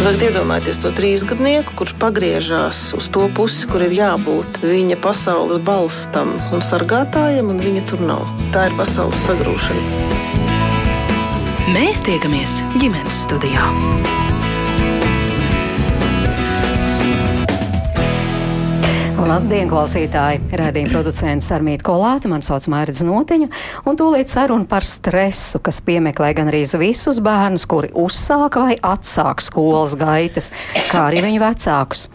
Tagad iedomājieties to trīsgadnieku, kurš pagriežās uz to pusi, kur ir jābūt viņa pasaules balstam un sargātājiem, un viņa tur nav. Tā ir pasaules sagrūšana. Mēs tiekamies ģimenes studijā. Labdien, klausītāji! Radījuma producents Armīti Kolāte, man sauc Mērķis Notiņa, un tūlīt saruna par stresu, kas piemeklē gan arī visus bērnus, kuri uzsāka vai atsāk skolas gaitas, kā arī viņu vecākus.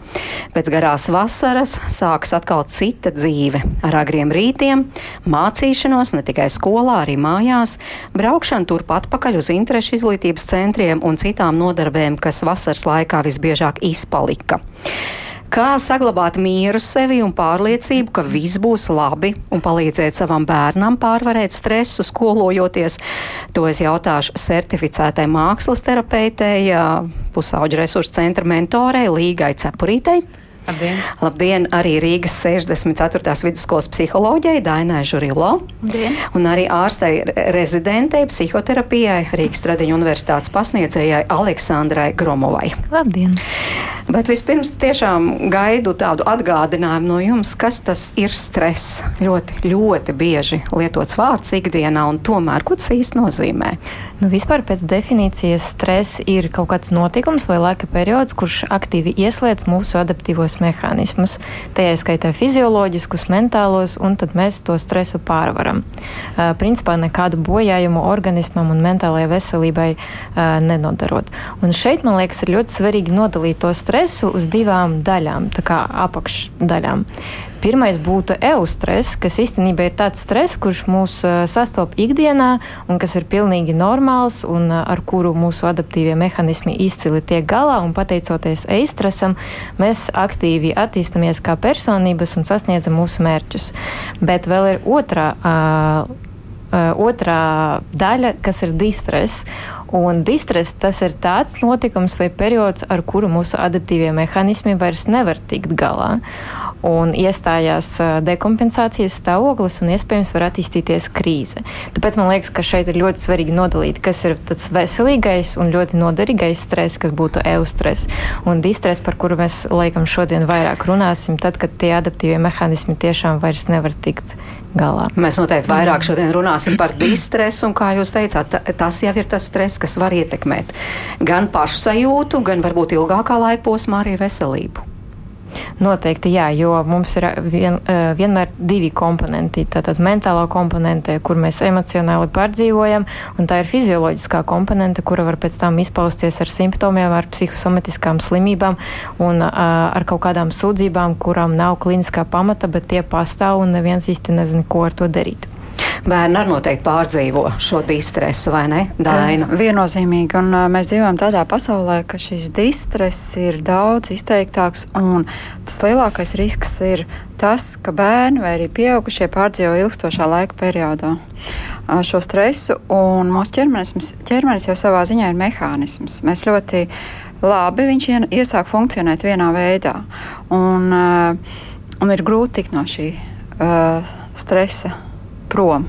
Pēc garās vasaras sāks atkal cita dzīve ar agriem rītiem, mācīšanos ne tikai skolā, arī mājās, braukšanu turpat atpakaļ uz interešu izglītības centriem un citām nodarbēm, kas vasaras laikā visbiežāk izpalika. Kā saglabāt mieru sevi un pārliecību, ka viss būs labi un palīdzēt savam bērnam pārvarēt stresu skolojoties? To es jautāšu certificētai mākslas terapeitei, pusauģu resursu centra mentorei Līgai Cepurītei. Labdien. Labdien! Arī Rīgas 64. vidusskolas psiholoģijai Dainai Žurilo. Labdien. Un arī ārstei rezidentei psihoterapijai Rīgas Tradiņu universitātes pasniedzējai Aleksandrai Gromovai. Labdien! Bet vispirms tiešām gaidu tādu atgādinājumu no jums, kas tas ir stress. Ļoti, ļoti bieži lietots vārds ikdienā, un tomēr, ko tas īsti nozīmē? Nu, vispār pēc definīcijas stress ir kaut kāds notikums vai laika periods, kurš aktīvi ieslēdz mūsu adaptīvos mehānismus. Tajā skaitā fizioloģiskus, mentālos, un tad mēs to stresu pārvaram. Uh, principā nekādu bojājumu organismam un mentālajai veselībai uh, nenodarot. Un šeit, man liekas, ir ļoti svarīgi nodalīt to stresu uz divām daļām, tā kā apakšdaļām. Pirmais būtu eustress, kas īstenībā ir tāds stress, kurš mūs sastop ikdienā un kas ir pilnīgi normāls un ar kuru mūsu adaptīvie mehānismi izcili tiek galā. Pateicoties eistresam, mēs aktīvi attīstamies kā personības un sasniedzam mūsu mērķus. Bet vēl ir otrā. Uh, otrā daļa, kas ir distress. Un distress tas ir tāds notikums vai periods, ar kuru mūsu adaptīvie mehānismi vairs nevar tikt galā. Un iestājās dekompensācijas stāvoklis un iespējams var attīstīties krīze. Tāpēc man liekas, ka šeit ir ļoti svarīgi nodalīt, kas ir tāds veselīgais un ļoti noderīgais stress, kas būtu eustress. Un distress, par kuru mēs laikam šodien vairāk runāsim, tad, kad tie adaptīvie mehānismi tiešām vairs nevar tikt galā. Mēs noteikti vairāk šodien runāsim par distresu, un kā jūs teicāt, tas jau ir tas stress, kas var ietekmēt gan pašsajūtu, gan varbūt ilgākā laika posmā arī veselību. Noteikti jā, jo mums ir vien, vienmēr divi komponenti. Tātad mentālā komponente, kur mēs emocionāli pārdzīvojam, un tā ir fizioloģiskā komponente, kura var pēc tam izpausties ar simptomiem, ar psihosomatiskām slimībām un ar kaut kādām sūdzībām, kurām nav kliniskā pamata, bet tie pastāv un neviens īsti nezina, ko ar to darīt. Bērni arī noteikti pārdzīvo šo distresu, vai ne? Daina. Viennozīmīgi, un mēs dzīvojam tādā pasaulē, ka šis distress ir daudz izteiktāks, un tas lielākais risks ir tas, ka bērni vai arī pieaugušie pārdzīvo ilgstošā laika periodā šo stresu, un mūsu ķermenis, ķermenis jau savā ziņā ir mehānisms. Mēs ļoti labi viņš iesāk funkcionēt vienā veidā, un, un ir grūti tikt no šī uh, stresa prom.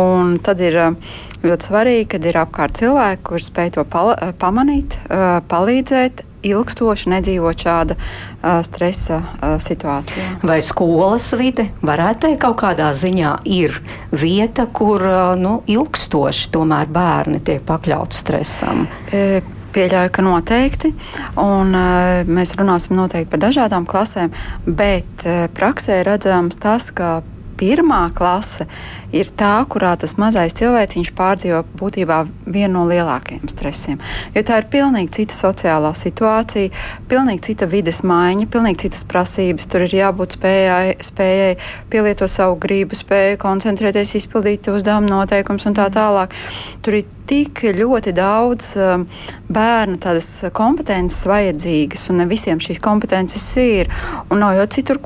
Un tad ir eh, ļoti svarīgi, kad ir apkārt cilvēki, kurš spēj to eh, pamanīt, eh, palīdzēt. Ilgstoši nedzīvot šāda uh, stresa uh, situācijā. Vai skolas vide varētu teikt, kaut kādā ziņā ir vieta, kur uh, nu, ilgstoši tomēr bērni tiek pakļauti stresam? E, Pieļauju, ka noteikti. Un, uh, mēs runāsim noteikti par dažādām klasēm, bet uh, praksē redzams tas, ka pirmā klase ir tā, kurā tas mazais cilvēks pārdzīvo būtībā vienu no lielākajiem stresiem. Jo tā ir pilnīgi cita sociālā situācija, pilnīgi cita vides maiņa, pilnīgi citas prasības. Tur ir jābūt spējai, spējai pielietot savu gribu, spēju koncentrēties, izpildīt uzdevumu noteikumus un tā tālāk. Tur ir tik ļoti daudz um, bērnu tādas kompetences vajadzīgas, un ne visiem šīs kompetences ir. Un nav jau citur,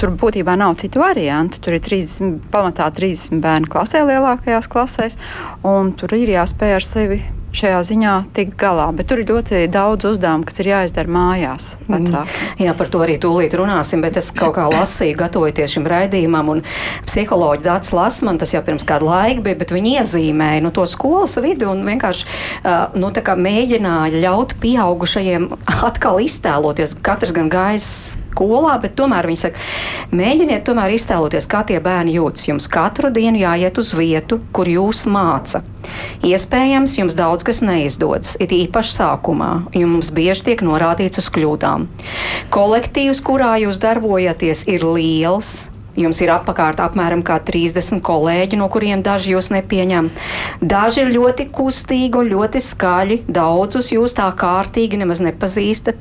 tur būtībā nav citu variantu. Tur ir 30, pamatā 30 bērnu bērnu klasē, lielākajās klasēs, un tur ir jāspēj ar sevi šajā ziņā tikt galā. Bet tur ir ļoti daudz uzdevumu, kas ir jāizdara mājās. Vecāki. Mm. Jā, par to arī tūlīt runāsim, bet es kaut kā lasīju, gatavojoties šim raidījumam, un psiholoģi Dārts Lasman, tas jau pirms kāda laika bija, bet viņi iezīmēja nu, to skolas vidi un vienkārši uh, nu, mēģināja ļaut pieaugušajiem atkal iztēloties. Katrs gan gājis skolā, bet tomēr viņi saka, mēģiniet tomēr iztēloties, kā tie bērni jūtas. Jums katru dienu jāiet uz vietu, kur jūs māca. Iespējams, jums daudz kas neizdodas, it īpaši sākumā, jo mums bieži tiek norādīts uz kļūdām. Kolektīvs, kurā jūs darbojaties, ir liels, Jums ir apkārt apmēram 30 kolēģi, no kuriem daži jūs nepieņem. Daži ir ļoti kustīgi un ļoti skaļi. Daudzus jūs tā kārtīgi nemaz nepazīstat.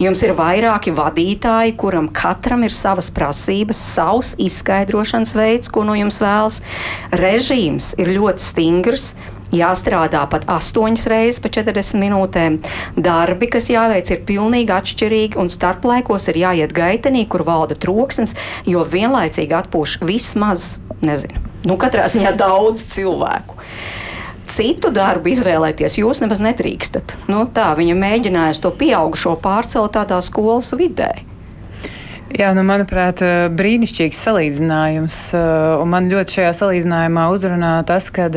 Jums ir vairāki vadītāji, kuram katram ir savas prasības, savs izskaidrošanas veids, ko no jums vēlas. Režīms ir ļoti stingrs jāstrādā pat 8 reizes pa 40 minūtēm. Darbi, kas jāveic, ir pilnīgi atšķirīgi, un starplaikos ir jāiet gaitenī, kur valda troksnis, jo vienlaicīgi atpūš vismaz, nezinu, nu, katrā ziņā daudz cilvēku citu darbu izvēlēties jūs nemaz nedrīkstat. Nu, tā viņa mēģināja to pieaugušo pārcelt tādā skolas vidē. Jā, nu, manuprāt, eh, brīnišķīgs salīdzinājums. Eh, man ļoti šajā salīdzinājumā uzrunā tas, ka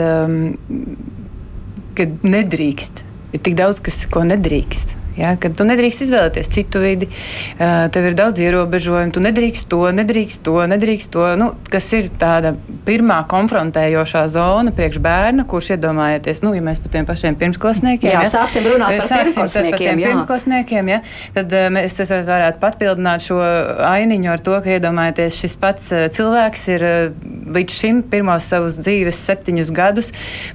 nedrīkst. Ir tik daudz, kas, ko nedrīkst. Ja, kad tu nedrīkst izvēlēties citu vidi, tev ir daudz ierobežojumu, tu nedrīkst to, nedrīkst to, nedrīkst to. Nu, kas ir tāda pirmā konfrontējošā zona priekš bērna, kurš iedomājieties, nu, ja mēs par tiem pašiem pirmsklasniekiem. Jā, ja, sāksim runāt par pirmsklasniekiem. Par pirmsklasniekiem ja, tad mēs varētu papildināt šo ainiņu ar to, ka iedomājieties, šis pats cilvēks ir līdz šim pirmos savus dzīves septiņus gadus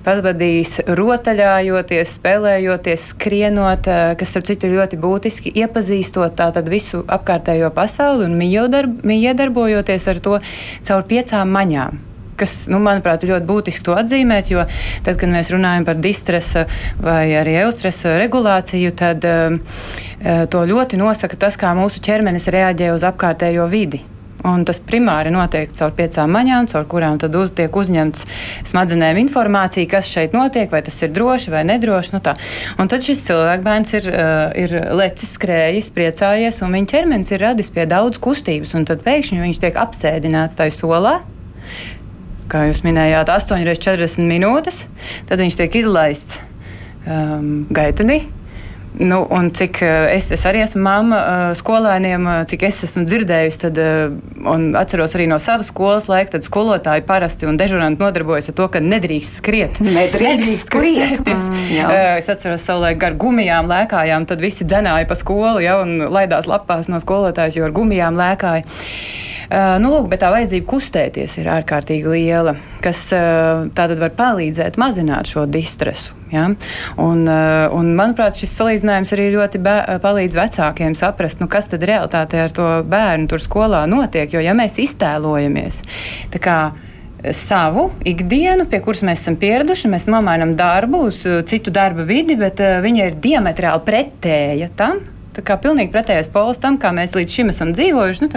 pavadījis rotaļājoties, spēlējoties, skrienot, kas ar citu ļoti būtiski iepazīstot visu apkārtējo pasauli un iedarbojoties ar to caur piecām maņām kas, nu, manuprāt, ir ļoti būtiski to atzīmēt, jo tad, kad mēs runājam par distresa vai arī eustresa regulāciju, tad um, to ļoti nosaka tas, kā mūsu ķermenis reaģē uz apkārtējo vidi. Un tas primāri notiek caur piecām maņām, caur kurām tad uz, tiek uzņemts smadzenēm informācija, kas šeit notiek, vai tas ir droši vai nedroši. Nu tā. un tad šis cilvēks ir, uh, ir lecis, skrējis, priecājies, un viņa ķermenis ir radis pie daudz kustības. Tad pēkšņi viņš tiek apsēdināts tajā solā. Kā jūs minējāt, 8,40 minūtes. Tad viņš tiek izlaists um, gaitenī, Nu, un cik eh, es, es arī esmu mamma eh, skolēniem, eh, cik es esmu dzirdējusi, tad, un atceros arī no savas skolas laika, tad skolotāji parasti un dežuranti nodarbojas ar to, ka nedrīkst skriet. Nedrīkst, nedrīkst skriet. Mm, es atceros savulaik gar gumijām lēkājām, tad visi dzenāja pa skolu, ja, un laidās lapās no skolotājas, jo ar gumijām lēkāja. Uh, nu, lūk, bet tā vajadzība kustēties ir ārkārtīgi liela, kas uh, tātad var palīdzēt mazināt šo distresu. Ja? Un, uh, un, manuprāt, šis salīdzinājums arī ļoti palīdz vecākiem saprast, nu, kas tad realitātē ar to bērnu tur skolā notiek. Jo, ja mēs iztēlojamies, savu ikdienu, pie kuras mēs esam pieraduši. Mēs nomainām darbu uz citu darba vidi, bet viņa ir diametrāli pretēja tam. Tā kā pilnīgi pretējais pols tam, kā mēs līdz šim esam dzīvojuši. Nu,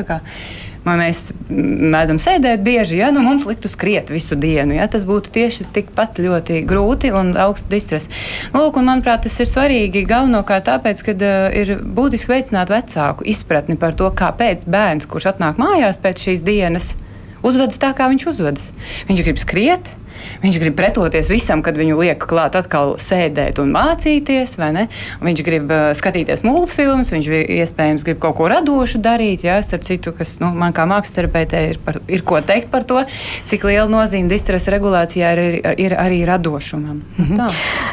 mēs mēdzam sēdēt bieži, ja nu, mums liktu skriet visu dienu. Ja, tas būtu tieši tikpat ļoti grūti un augsts distress. Lūk, un, manuprāt, tas ir svarīgi galvenokārt tāpēc, ka uh, ir būtiski veicināt vecāku izpratni par to, kāpēc bērns, kurš atnāk mājās pēc šīs dienas, uzvedas tā, kā viņš uzvedas. Viņš grib skriet, Viņš grib pretoties visam, kad viņu liek klāt atkal sēdēt un mācīties? Un viņš grib uh, skatīties multfilmus, viņš iespējams grib kaut ko radošu darīt. Jā, starp citu, kas nu, man kā māksliniekam ir, par, ir ko teikt par to, cik liela nozīme distresa regulācijā ir, ir, ir arī radošumam. -hmm. Tā.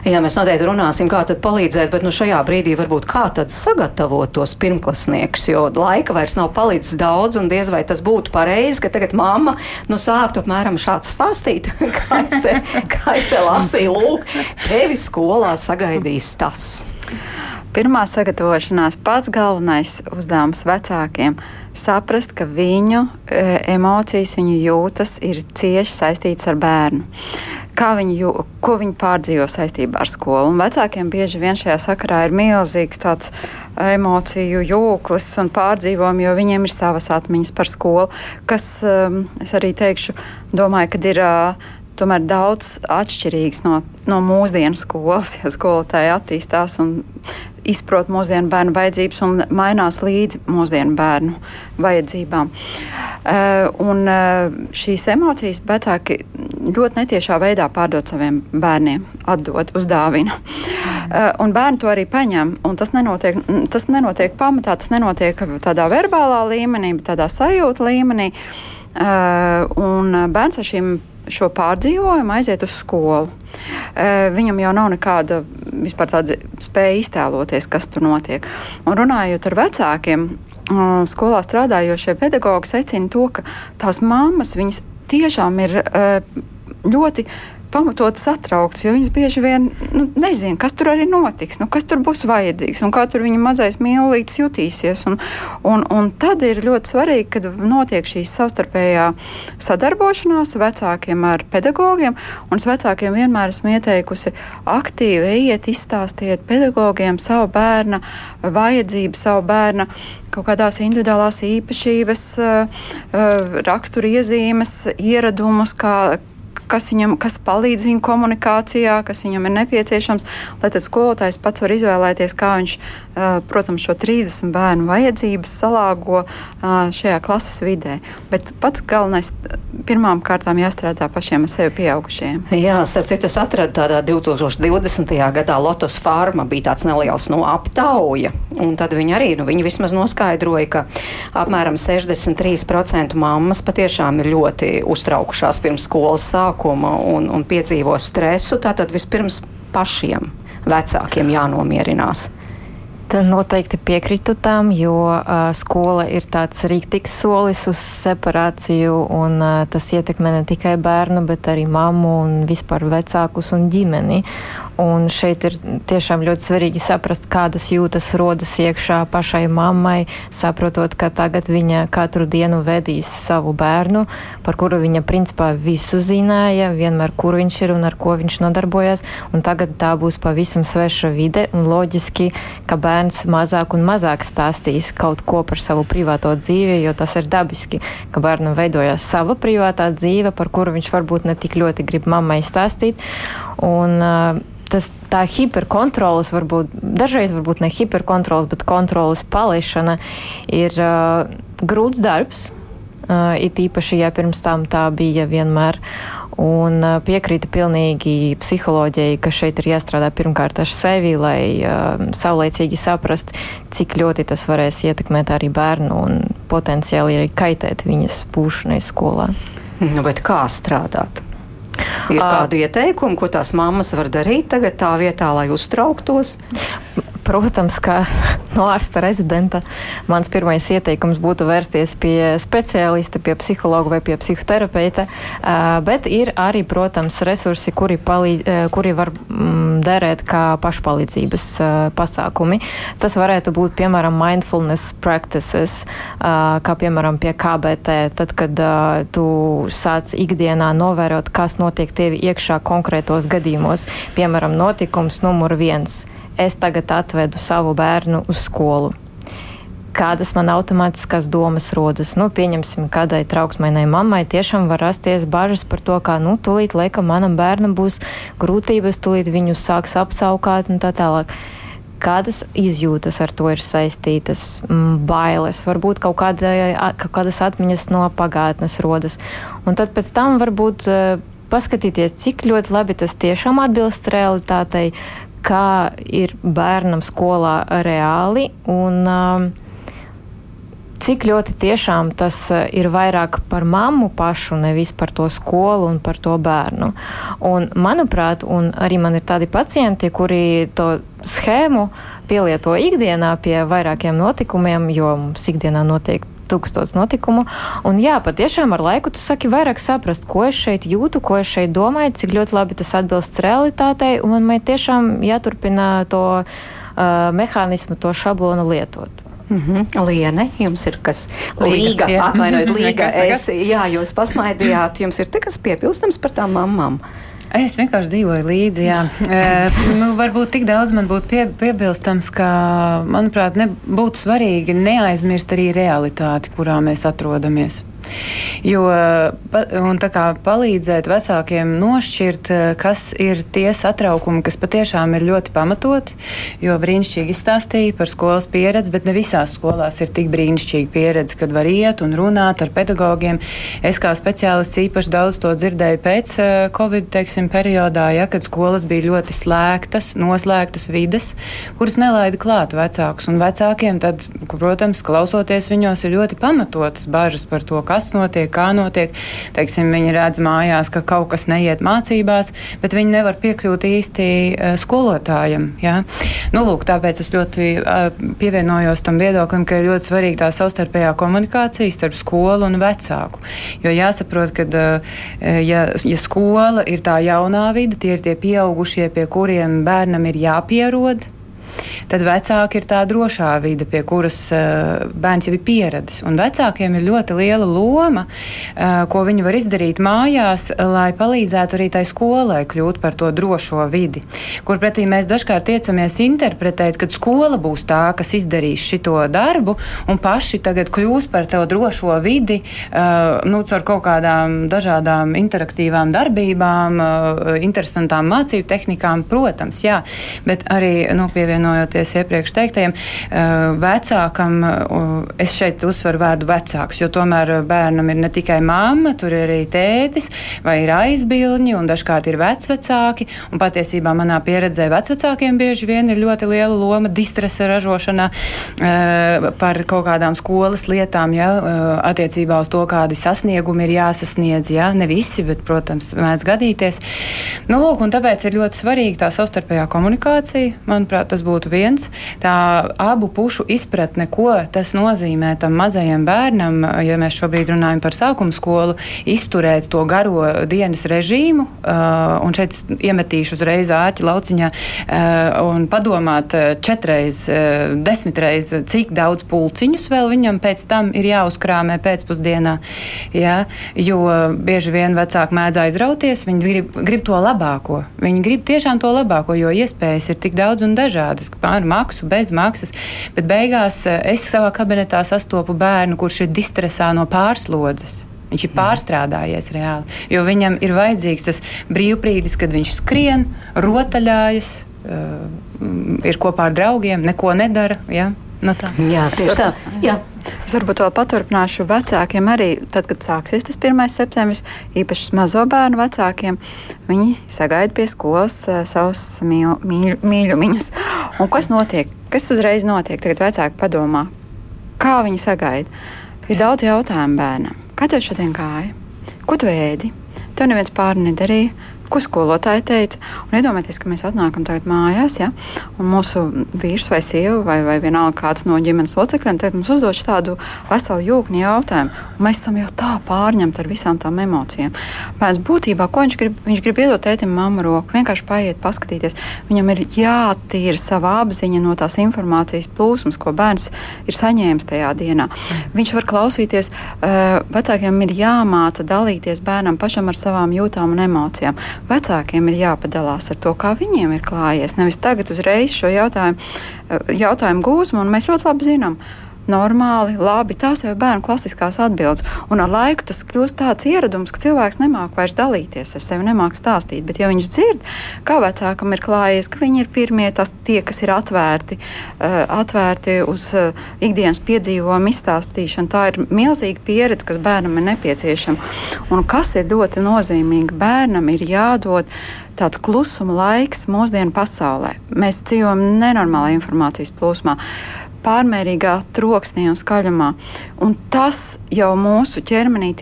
Jā, mēs noteikti runāsim, kā tad palīdzēt, bet nu, šajā brīdī varbūt kā tad sagatavot tos pirmklasniekus, jo laika vairs nav palicis daudz, un diez vai tas būtu pareizi, ka tagad mamma nu, sāktu apmēram šāds stāstīt, kā kā es te, kā es te lasīju, lūk, tevi skolā sagaidīs tas. Pirmā sagatavošanās pats galvenais uzdevums vecākiem - saprast, ka viņu e, emocijas, viņu jūtas ir cieši saistītas ar bērnu. Viņi, jū, ko viņi pārdzīvo saistībā ar skolu. Un vecākiem bieži vien šajā sakarā ir milzīgs tāds emociju jūklis un pārdzīvojumi, jo viņiem ir savas atmiņas par skolu, kas, um, es arī teikšu, domāju, ka ir. Uh, tomēr daudz atšķirīgs no, no mūsdienu skolas, ja skolotāji attīstās un izprot mūsdienu bērnu vajadzības un mainās līdzi mūsdienu bērnu vajadzībām. Uh, un uh, šīs emocijas vecāki ļoti netiešā veidā pārdod saviem bērniem, atdod, uzdāvina. Uh, un bērni to arī paņem. Tas nenotiek, tas nenotiek pamatā, tas nenotiek tādā verbālā līmenī, bet tādā sajūta līmenī. Un bērns ar šīm šo pārdzīvojumu aiziet uz skolu. Viņam jau nav nekāda vispār tāda spēja iztēloties, kas tur notiek. Un runājot ar vecākiem, skolā strādājošie pedagogi secina to, ka tās mammas tiešām ir ļoti pamatot satraukts, jo viņas bieži vien nu, nezina, kas tur arī notiks, nu, kas tur būs vajadzīgs un kā tur viņa mazais mīlītis jutīsies. Un, un, un tad ir ļoti svarīgi, kad notiek šī savstarpējā sadarbošanās vecākiem ar pedagogiem. Un es vecākiem vienmēr esmu ieteikusi aktīvi ejiet, izstāstiet pedagogiem savu bērna vajadzību, savu bērna kaut kādās individuālās īpašības, uh, uh, raksturiezīmes, ieradumus, kā, kas viņam kas palīdz viņa komunikācijā, kas viņam ir nepieciešams. Lai tad skolotājs pats var izvēlēties, kā viņš, protams, šo 30 bērnu vajadzības salāgo šajā klases vidē. Bet pats galvenais pirmām kārtām jāstrādā pašiem ar sevi pieaugušiem. Jā, starp citu, es atradu tādā 2020. gadā Lotus Farma bija tāds neliels no nu, aptauja, un tad viņi arī, nu, viņi vismaz noskaidroja, ka apmēram 63% mammas patiešām ir ļoti uztraukušās pirms skolas sākuma sākuma un, un piedzīvo stresu, tātad vispirms pašiem vecākiem jānomierinās. Tad noteikti piekrītu tam, jo uh, skola ir tāds rīktīgs solis uz separāciju, un uh, tas ietekmē ne tikai bērnu, bet arī mammu un vispār vecākus un ģimeni. Un šeit ir tiešām ļoti svarīgi saprast, kādas jūtas rodas iekšā pašai mammai, saprotot, ka tagad viņa katru dienu vedīs savu bērnu, par kuru viņa principā visu zināja, vienmēr kur viņš ir un ar ko viņš nodarbojas. Un tagad tā būs pavisam sveša vide un loģiski, ka bērns mazāk un mazāk stāstīs kaut ko par savu privāto dzīvi, jo tas ir dabiski, ka bērnam veidojās sava privātā dzīve, par kuru viņš varbūt ne tik ļoti grib mammai stāstīt. Un, uh, tas, tā hiperkontrolas, varbūt dažreiz varbūt ne hiperkontrolas, bet kontrolas palaišana ir uh, grūts darbs. Uh, it īpaši, ja pirms tam tā bija vienmēr. Un uh, piekrītu pilnīgi psiholoģijai, ka šeit ir jāstrādā pirmkārt ar sevi, lai uh, saulēcīgi saprast, cik ļoti tas varēs ietekmēt arī bērnu un potenciāli arī kaitēt viņas būšanai skolā. Nu, bet kā strādāt? Ir kādi ieteikumi, ko tās mammas var darīt tagad tā vietā, lai uztrauktos? Protams, ka no ārsta rezidenta mans pirmais ieteikums būtu vērsties pie speciālista, pie psihologa vai pie psihoterapeita, bet ir arī, protams, resursi, kuri, palīdz, kuri var mm, derēt kā pašpalīdzības pasākumi. Tas varētu būt, piemēram, mindfulness practices, kā piemēram pie KBT, tad, kad tu sāc ikdienā novērot, kas notiek tevi iekšā konkrētos gadījumos. Piemēram, notikums numur viens es tagad atvedu savu bērnu uz skolu. Kādas man automātiskas domas rodas? Nu, pieņemsim, kādai trauksmainai mammai tiešām var rasties bažas par to, kā, nu, tūlīt, laikam, manam bērnam būs grūtības, tūlīt viņu sāks apsaukāt un tā tālāk kādas izjūtas ar to ir saistītas, bailes, varbūt kaut, kāda, kaut kādas atmiņas no pagātnes rodas. Un tad pēc tam varbūt paskatīties, cik ļoti labi tas tiešām atbilst realitātei, kā ir bērnam skolā reāli un um, cik ļoti tiešām tas uh, ir vairāk par mammu pašu, nevis par to skolu un par to bērnu. Un, manuprāt, un arī man ir tādi pacienti, kuri to schēmu pielieto ikdienā pie vairākiem notikumiem, jo mums ikdienā notiek tūkstots notikumu. Un jā, patiešām ar laiku tu saki vairāk saprast, ko es šeit jūtu, ko es šeit domāju, cik ļoti labi tas atbilst realitātei, un man tiešām jāturpina to uh, mehānismu, to šablonu lietot. Mm -hmm. Liene, jums ir kas līga, atvainojiet, līga. Es, jā, jūs pasmaidījāt, jums ir te kas piepilstams par tām mamām. Es vienkārši dzīvoju līdzi. Jā. e, nu, varbūt tik daudz man būtu pie, piebilstams, ka, manuprāt, ne, būtu svarīgi neaizmirst arī realitāti, kurā mēs atrodamies. Jo, un tā kā palīdzēt vecākiem nošķirt, kas ir tie satraukumi, kas patiešām ir ļoti pamatoti, jo brīnišķīgi izstāstīja par skolas pieredzi, bet ne visās skolās ir tik brīnišķīga pieredze, kad var iet un runāt ar pedagogiem. Es kā speciālists īpaši daudz to dzirdēju pēc Covid teiksim, periodā, ja, kad skolas bija ļoti slēgtas, noslēgtas vides, kuras nelaida klāt vecākus. Un vecākiem tad, protams, klausoties viņos, ir ļoti pamatotas bažas par to, kas notiek, kā notiek. Teiksim, viņi redz mājās, ka kaut kas neiet mācībās, bet viņi nevar piekļūt īsti uh, skolotājam. Ja? Nu, lūk, tāpēc es ļoti uh, pievienojos tam viedoklim, ka ir ļoti svarīga tā savstarpējā komunikācija starp skolu un vecāku. Jo jāsaprot, ka uh, ja, ja skola ir tā jaunā vide, tie ir tie pieaugušie, pie kuriem bērnam ir jāpierod tad vecāki ir tā drošā vide, pie kuras uh, bērns jau ir pieradis. Un vecākiem ir ļoti liela loma, uh, ko viņi var izdarīt mājās, lai palīdzētu arī tai skolai kļūt par to drošo vidi. Kur pretī mēs dažkārt tiecamies interpretēt, ka skola būs tā, kas izdarīs šo darbu, un paši tagad kļūs par to drošo vidi, uh, nu, ar kaut kādām dažādām interaktīvām darbībām, uh, interesantām mācību tehnikām, protams, jā, bet arī nu, pievienojot pievienoties iepriekš teiktajiem, eh, vecākam, eh, es šeit uzsveru vārdu vecāks, jo tomēr bērnam ir ne tikai mamma, tur ir arī tētis vai ir aizbildņi un dažkārt ir vecvecāki. Un patiesībā manā pieredzē vecvecākiem bieži vien ir ļoti liela loma distresa ražošanā eh, par kaut kādām skolas lietām, ja, attiecībā uz to, kādi sasniegumi ir jāsasniedz. Ja, ne visi, bet, protams, mēdz gadīties. Nu, lūk, tāpēc ir ļoti svarīga tā savstarpējā komunikācija. Manuprāt, tas būtu viens viens, tā abu pušu izpratne, ko tas nozīmē tam mazajam bērnam, ja mēs šobrīd runājam par sākuma skolu, izturēt to garo dienas režīmu, uh, un šeit iemetīšu uzreiz āķi lauciņā uh, un padomāt uh, četreiz, desmitreiz, cik daudz pulciņus vēl viņam pēc tam ir jāuzkrāmē pēcpusdienā. Ja? Jo bieži vien vecāki mēdz aizrauties, viņi grib, grib to labāko. Viņi grib tiešām to labāko, jo iespējas ir tik daudz un dažādas ar maksu, bez maksas. Bet beigās eh, es savā kabinetā sastopu bērnu, kurš ir distresā no pārslodzes. Viņš ir pārstrādājies reāli, jo viņam ir vajadzīgs tas brīvprīdis, kad viņš skrien, rotaļājas, uh, ir kopā ar draugiem, neko nedara. Ja? No tā. Jā, tieši tā. Jā. Es varbūt vēl paturpināšu vecākiem arī, tad, kad sāksies tas 1. septembris, īpaši mazo bērnu vecākiem, viņi sagaida pie skolas uh, savus mīl, mīļ, mīļumiņus. Un kas notiek? Kas uzreiz notiek? Tagad vecāki padomā, kā viņi sagaida. Ir daudz jautājumu bērnam. Kā tev šodien gāja? Ko tu ēdi? Tev neviens pāri nedarīja ko skolotāji teica. Un iedomājieties, ka mēs atnākam tagad mājās, ja, un mūsu vīrs vai sieva vai, vai vienalga kāds no ģimenes locekļiem mums uzdod tādu veselu jūkni jautājumu. Mēs esam jau tā pārņemti ar visām tām emocijām. Pēc būtībā, ko viņš grib, viņš grib iedot tētim mammu roku, vienkārši paiet, paskatīties. Viņam ir jātīra sava apziņa no tās informācijas plūsmas, ko bērns ir saņēmis tajā dienā. Viņš var klausīties, uh, vecākiem ir jāmāca dalīties bērnam pašam ar savām jūtām un emocijām vecākiem ir jāpadalās ar to, kā viņiem ir klājies. Nevis tagad uzreiz šo jautājumu, eh, jautājumu gūzmu, un mēs ļoti labi zinām normāli, labi. Tās jau ir bērnu klasiskās atbildes. Un ar laiku tas kļūst tāds ieradums, ka cilvēks nemāk vairs dalīties ar sevi, nemāk stāstīt. Bet, ja viņš dzird, kā vecākam ir klājies, ka viņi ir pirmie, tas tie, kas ir atvērti, uh, atvērti uz uh, ikdienas piedzīvojumu izstāstīšanu, tā ir milzīga pieredze, kas bērnam ir nepieciešama. Un kas ir ļoti nozīmīgi, bērnam ir jādod tāds klusuma laiks mūsdienu pasaulē. Mēs dzīvojam nenormālā informācijas plūsmā pārmērīgā troksnī un skaļumā. Un tas jau mūsu ķermenī,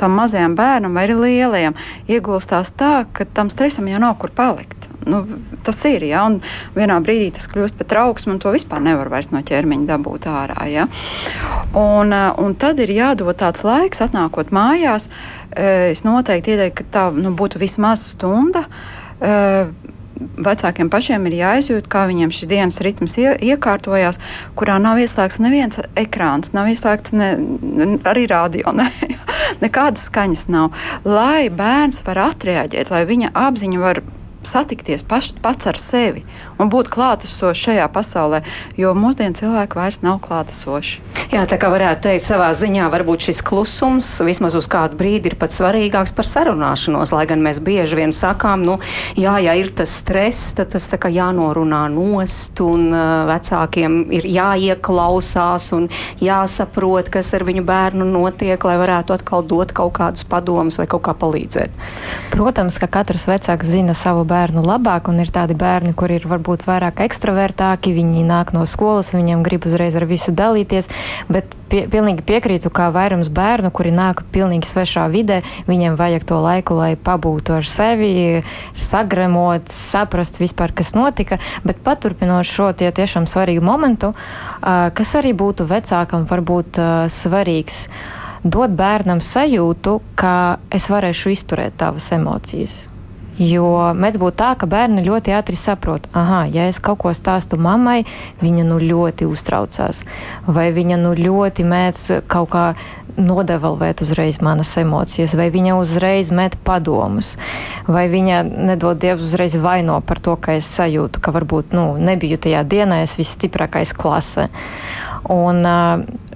tam mazajam bērnam vai lielajam, iegulstās tā, ka tam stresam jau nav kur palikt. Nu, tas ir. Ja, un vienā brīdī tas kļūst par trauksmu, un to vispār nevar vairs no ķermeņa dabūt ārā. Ja. Un, eh, un tad ir jādod tāds laiks, atnākot mājās. Eh, es noteikti ieteiktu, ka tā nu, būtu vismaz stunda eh, vecākiem pašiem ir jāizjūt, kā viņiem šis dienas ritms ie, iekārtojās, kurā nav ieslēgts neviens ekrāns, nav ieslēgts ne, arī rādio, ne, nekādas skaņas nav. Lai bērns var atreaģēt, lai viņa apziņa var satikties paš, pats ar sevi un būt klātesoši šajā pasaulē, jo mūsdienu cilvēki vairs nav klātesoši. Jā, tā kā varētu teikt, savā ziņā varbūt šis klusums vismaz uz kādu brīdi ir pat svarīgāks par sarunāšanos, lai gan mēs bieži vien sakām, nu, jā, ja ir tas stress, tad tas tā kā jānorunā nost un uh, vecākiem ir jāieklausās un jāsaprot, kas ar viņu bērnu notiek, lai varētu atkal dot kaut kādus padomus vai kaut kā palīdzēt. Protams, ka katrs vecāks zina savu bērnu labāk, un ir tādi bērni, kuri ir varbūt vairāk ekstravertāki, viņi nāk no skolas, viņiem grib uzreiz ar visu dalīties, bet pie, pilnīgi piekrītu, kā vairums bērnu, kuri nāk pilnīgi svešā vidē, viņiem vajag to laiku, lai pabūtu ar sevi, sagremot, saprast vispār, kas notika, bet paturpinot šo tie tiešām svarīgu momentu, kas arī būtu vecākam varbūt svarīgs dot bērnam sajūtu, ka es varēšu izturēt tavas emocijas. Jo mēdz būt tā, ka bērni ļoti ātri saprot, ah, ja es kaut ko stāstu mammai, viņa nu ļoti uztraucās, vai viņa nu ļoti mēdz kaut kā nodevalvēt uzreiz manas emocijas, vai viņa uzreiz met padomus, vai viņa nedod Dievs uzreiz vaino par to, ka es sajūtu, ka varbūt nu, nebiju tajā dienā es visstiprākais klasē. Un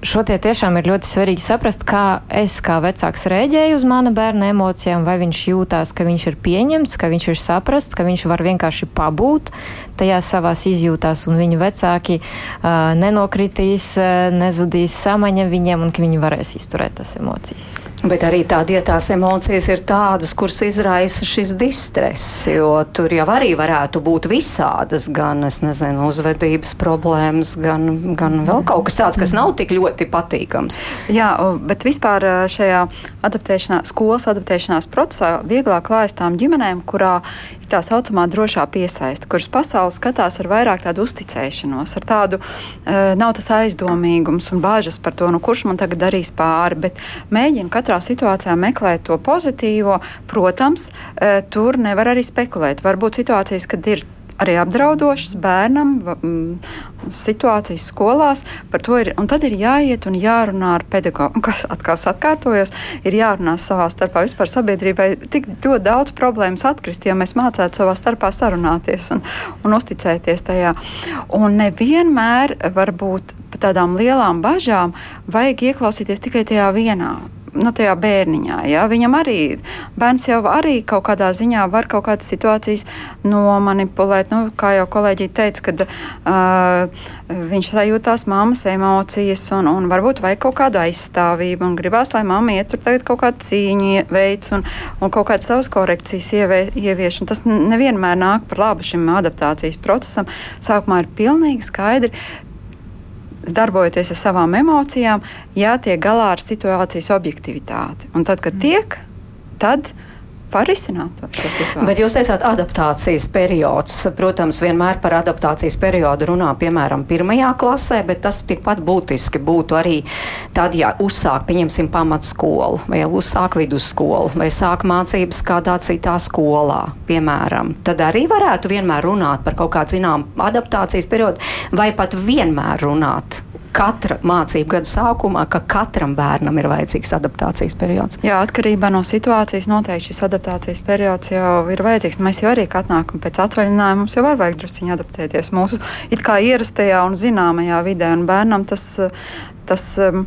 šo tie tiešām ir ļoti svarīgi saprast, kā es kā vecāks rēģēju uz mana bērna emocijām, vai viņš jūtās, ka viņš ir pieņemts, ka viņš ir saprasts, ka viņš var vienkārši pabūt tajā savās izjūtās, un viņu vecāki uh, nenokritīs, uh, nezudīs samaņa viņiem, un ka viņi varēs izturēt tas emocijas. Bet arī tādā ja tās emocijas ir tādas, kuras izraisa šis distress, jo tur jau arī varētu būt visādas, gan, nezinu, uzvedības problēmas, gan, gan vēl kaut kas tāds, kas nav tik ļoti patīkams. Jā, bet vispār šajā adaptēšanās, skolas adaptēšanās procesā vieglāk klājas tām ģimenēm, kurā ir tā saucamā drošā piesaiste, kuras pasauli skatās ar vairāk tādu uzticēšanos, ar tādu uh, nav tas aizdomīgums un bāžas par to, nu, kurš man tagad darīs pāri, bet mēģina katrā situācijā meklēt to pozitīvo. Protams, uh, tur nevar arī spekulēt. Varbūt situācijas, kad ir arī apdraudošas bērnam, situācijas skolās. Ir, tad ir jāiet un jārunā ar pedagogu, kas atkal atkārtojas, ir jārunā savā starpā. Vispār sabiedrībai tik ļoti daudz problēmas atkrist, ja mēs mācētu savā starpā sarunāties un, un uzticēties tajā. Un nevienmēr varbūt par tādām lielām bažām vajag ieklausīties tikai tajā vienā nu, tajā bērniņā. Ja? Viņam arī bērns jau arī kaut kādā ziņā var kaut kādas situācijas nomanipulēt. Nu, kā jau kolēģi teica, kad uh, viņš sajūtās mammas emocijas un, un varbūt vajag kaut kādu aizstāvību un gribās, lai mamma iet tur tagad kaut kādu cīņu veids un, un kaut kādas savas korekcijas ievie, ievieš. Un tas nevienmēr nāk par labu šim adaptācijas procesam. Sākumā ir pilnīgi skaidri, darbojoties ar savām emocijām, jātiek galā ar situācijas objektivitāti. Un tad, kad tiek, tad var risināt šo situāciju. Bet jūs teicāt, adaptācijas periods. Protams, vienmēr par adaptācijas periodu runā piemēram pirmajā klasē, bet tas tikpat būtiski būtu arī tad, ja uzsāk, pieņemsim, pamatskolu, vai uzsāk vidusskolu, vai sāk mācības kādā citā skolā, piemēram. Tad arī varētu vienmēr runāt par kaut kādu zinām adaptācijas periodu, vai pat vienmēr runāt katra mācību gada sākumā, ka katram bērnam ir vajadzīgs adaptācijas periods? Jā, atkarībā no situācijas noteikti šis adaptācijas periods jau ir vajadzīgs. Mēs jau arī atnākam pēc atvaļinājuma, mums jau var vajag drusciņi adaptēties mūsu it kā ierastajā un zināmajā vidē, un bērnam tas tas um,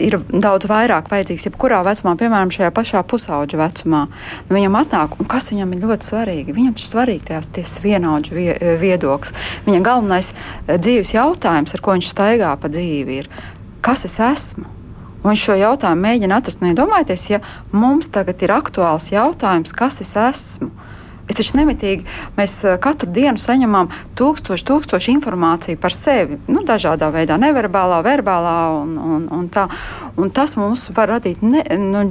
ir daudz vairāk vajadzīgs jebkurā vecumā, piemēram, šajā pašā pusauģa vecumā. Nu, viņam atnāk, un kas viņam ir ļoti svarīgi? Viņam ir svarīgi tās, tas vienaudžu vie, viedoklis. Viņa galvenais eh, dzīves jautājums, ar ko viņš staigā pa dzīvi, ir, kas es esmu? Un viņš šo jautājumu mēģina atrast. Iedomājieties, ja mums tagad ir aktuāls jautājums, kas es esmu, Es taču nemitīgi mēs eh, katru dienu saņemam tūkstoši, tūkstoši informāciju par sevi. Nu, dažādā veidā, neverbālā, verbālā un, un, un tā. Un tas mums var radīt ne, nu,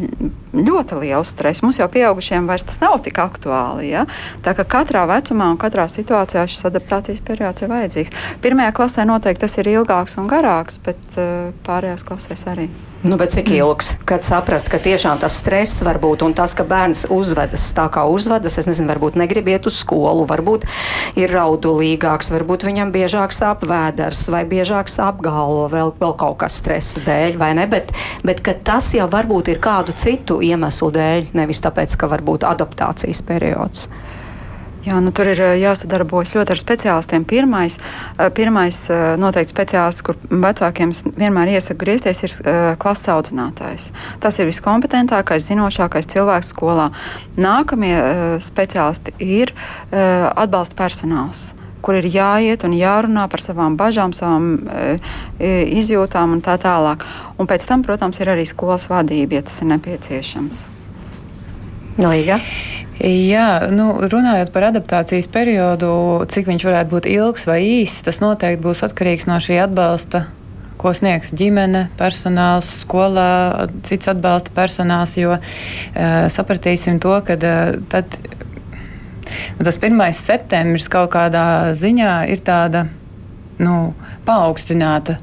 ļoti lielu stresu. Mums jau pieaugušiem vairs tas nav tik aktuāli. Ja? Tā kā katrā vecumā un katrā situācijā šis adaptācijas periods ir vajadzīgs. Pirmajā klasē noteikti tas ir ilgāks un garāks, bet uh, pārējās klasēs arī. Nu, cik ilgs, kad saprast, ka tiešām tas stress var būt un tas, ka bērns uzvedas tā, kā uzvedas, es nezinu, varbūt negrib iet uz skolu, varbūt ir raudulīgāks, varbūt viņam biežāk sāp vēders vai biežāk sāp galva, vēl, vēl kaut kas stresa dēļ, vai ne? Bet, bet tas jau varbūt ir kādu citu iemeslu dēļ, nevis tāpēc, ka varbūt adaptācijas periods. Jā, nu, tur ir jāsadarbojas ļoti ar speciālistiem. Pirmais, pirmais noteikti speciālists, kur vecākiem vienmēr iesaka griezties, ir klases audzinātājs. Tas ir viskompetentākais, zinošākais cilvēks skolā. Nākamie speciālisti ir atbalsta personāls kur ir jāiet un jārunā par savām bažām, savām e, izjūtām un tā tālāk. Un pēc tam, protams, ir arī skolas vadība, ja tas ir nepieciešams. Līga. Jā, nu, runājot par adaptācijas periodu, cik viņš varētu būt ilgs vai īss, tas noteikti būs atkarīgs no šī atbalsta ko sniegs ģimene, personāls, skolā, cits atbalsta personāls, jo uh, sapratīsim to, ka uh, tad nu, tas 1. septembris kaut kādā ziņā ir tāda nu, paaugstināta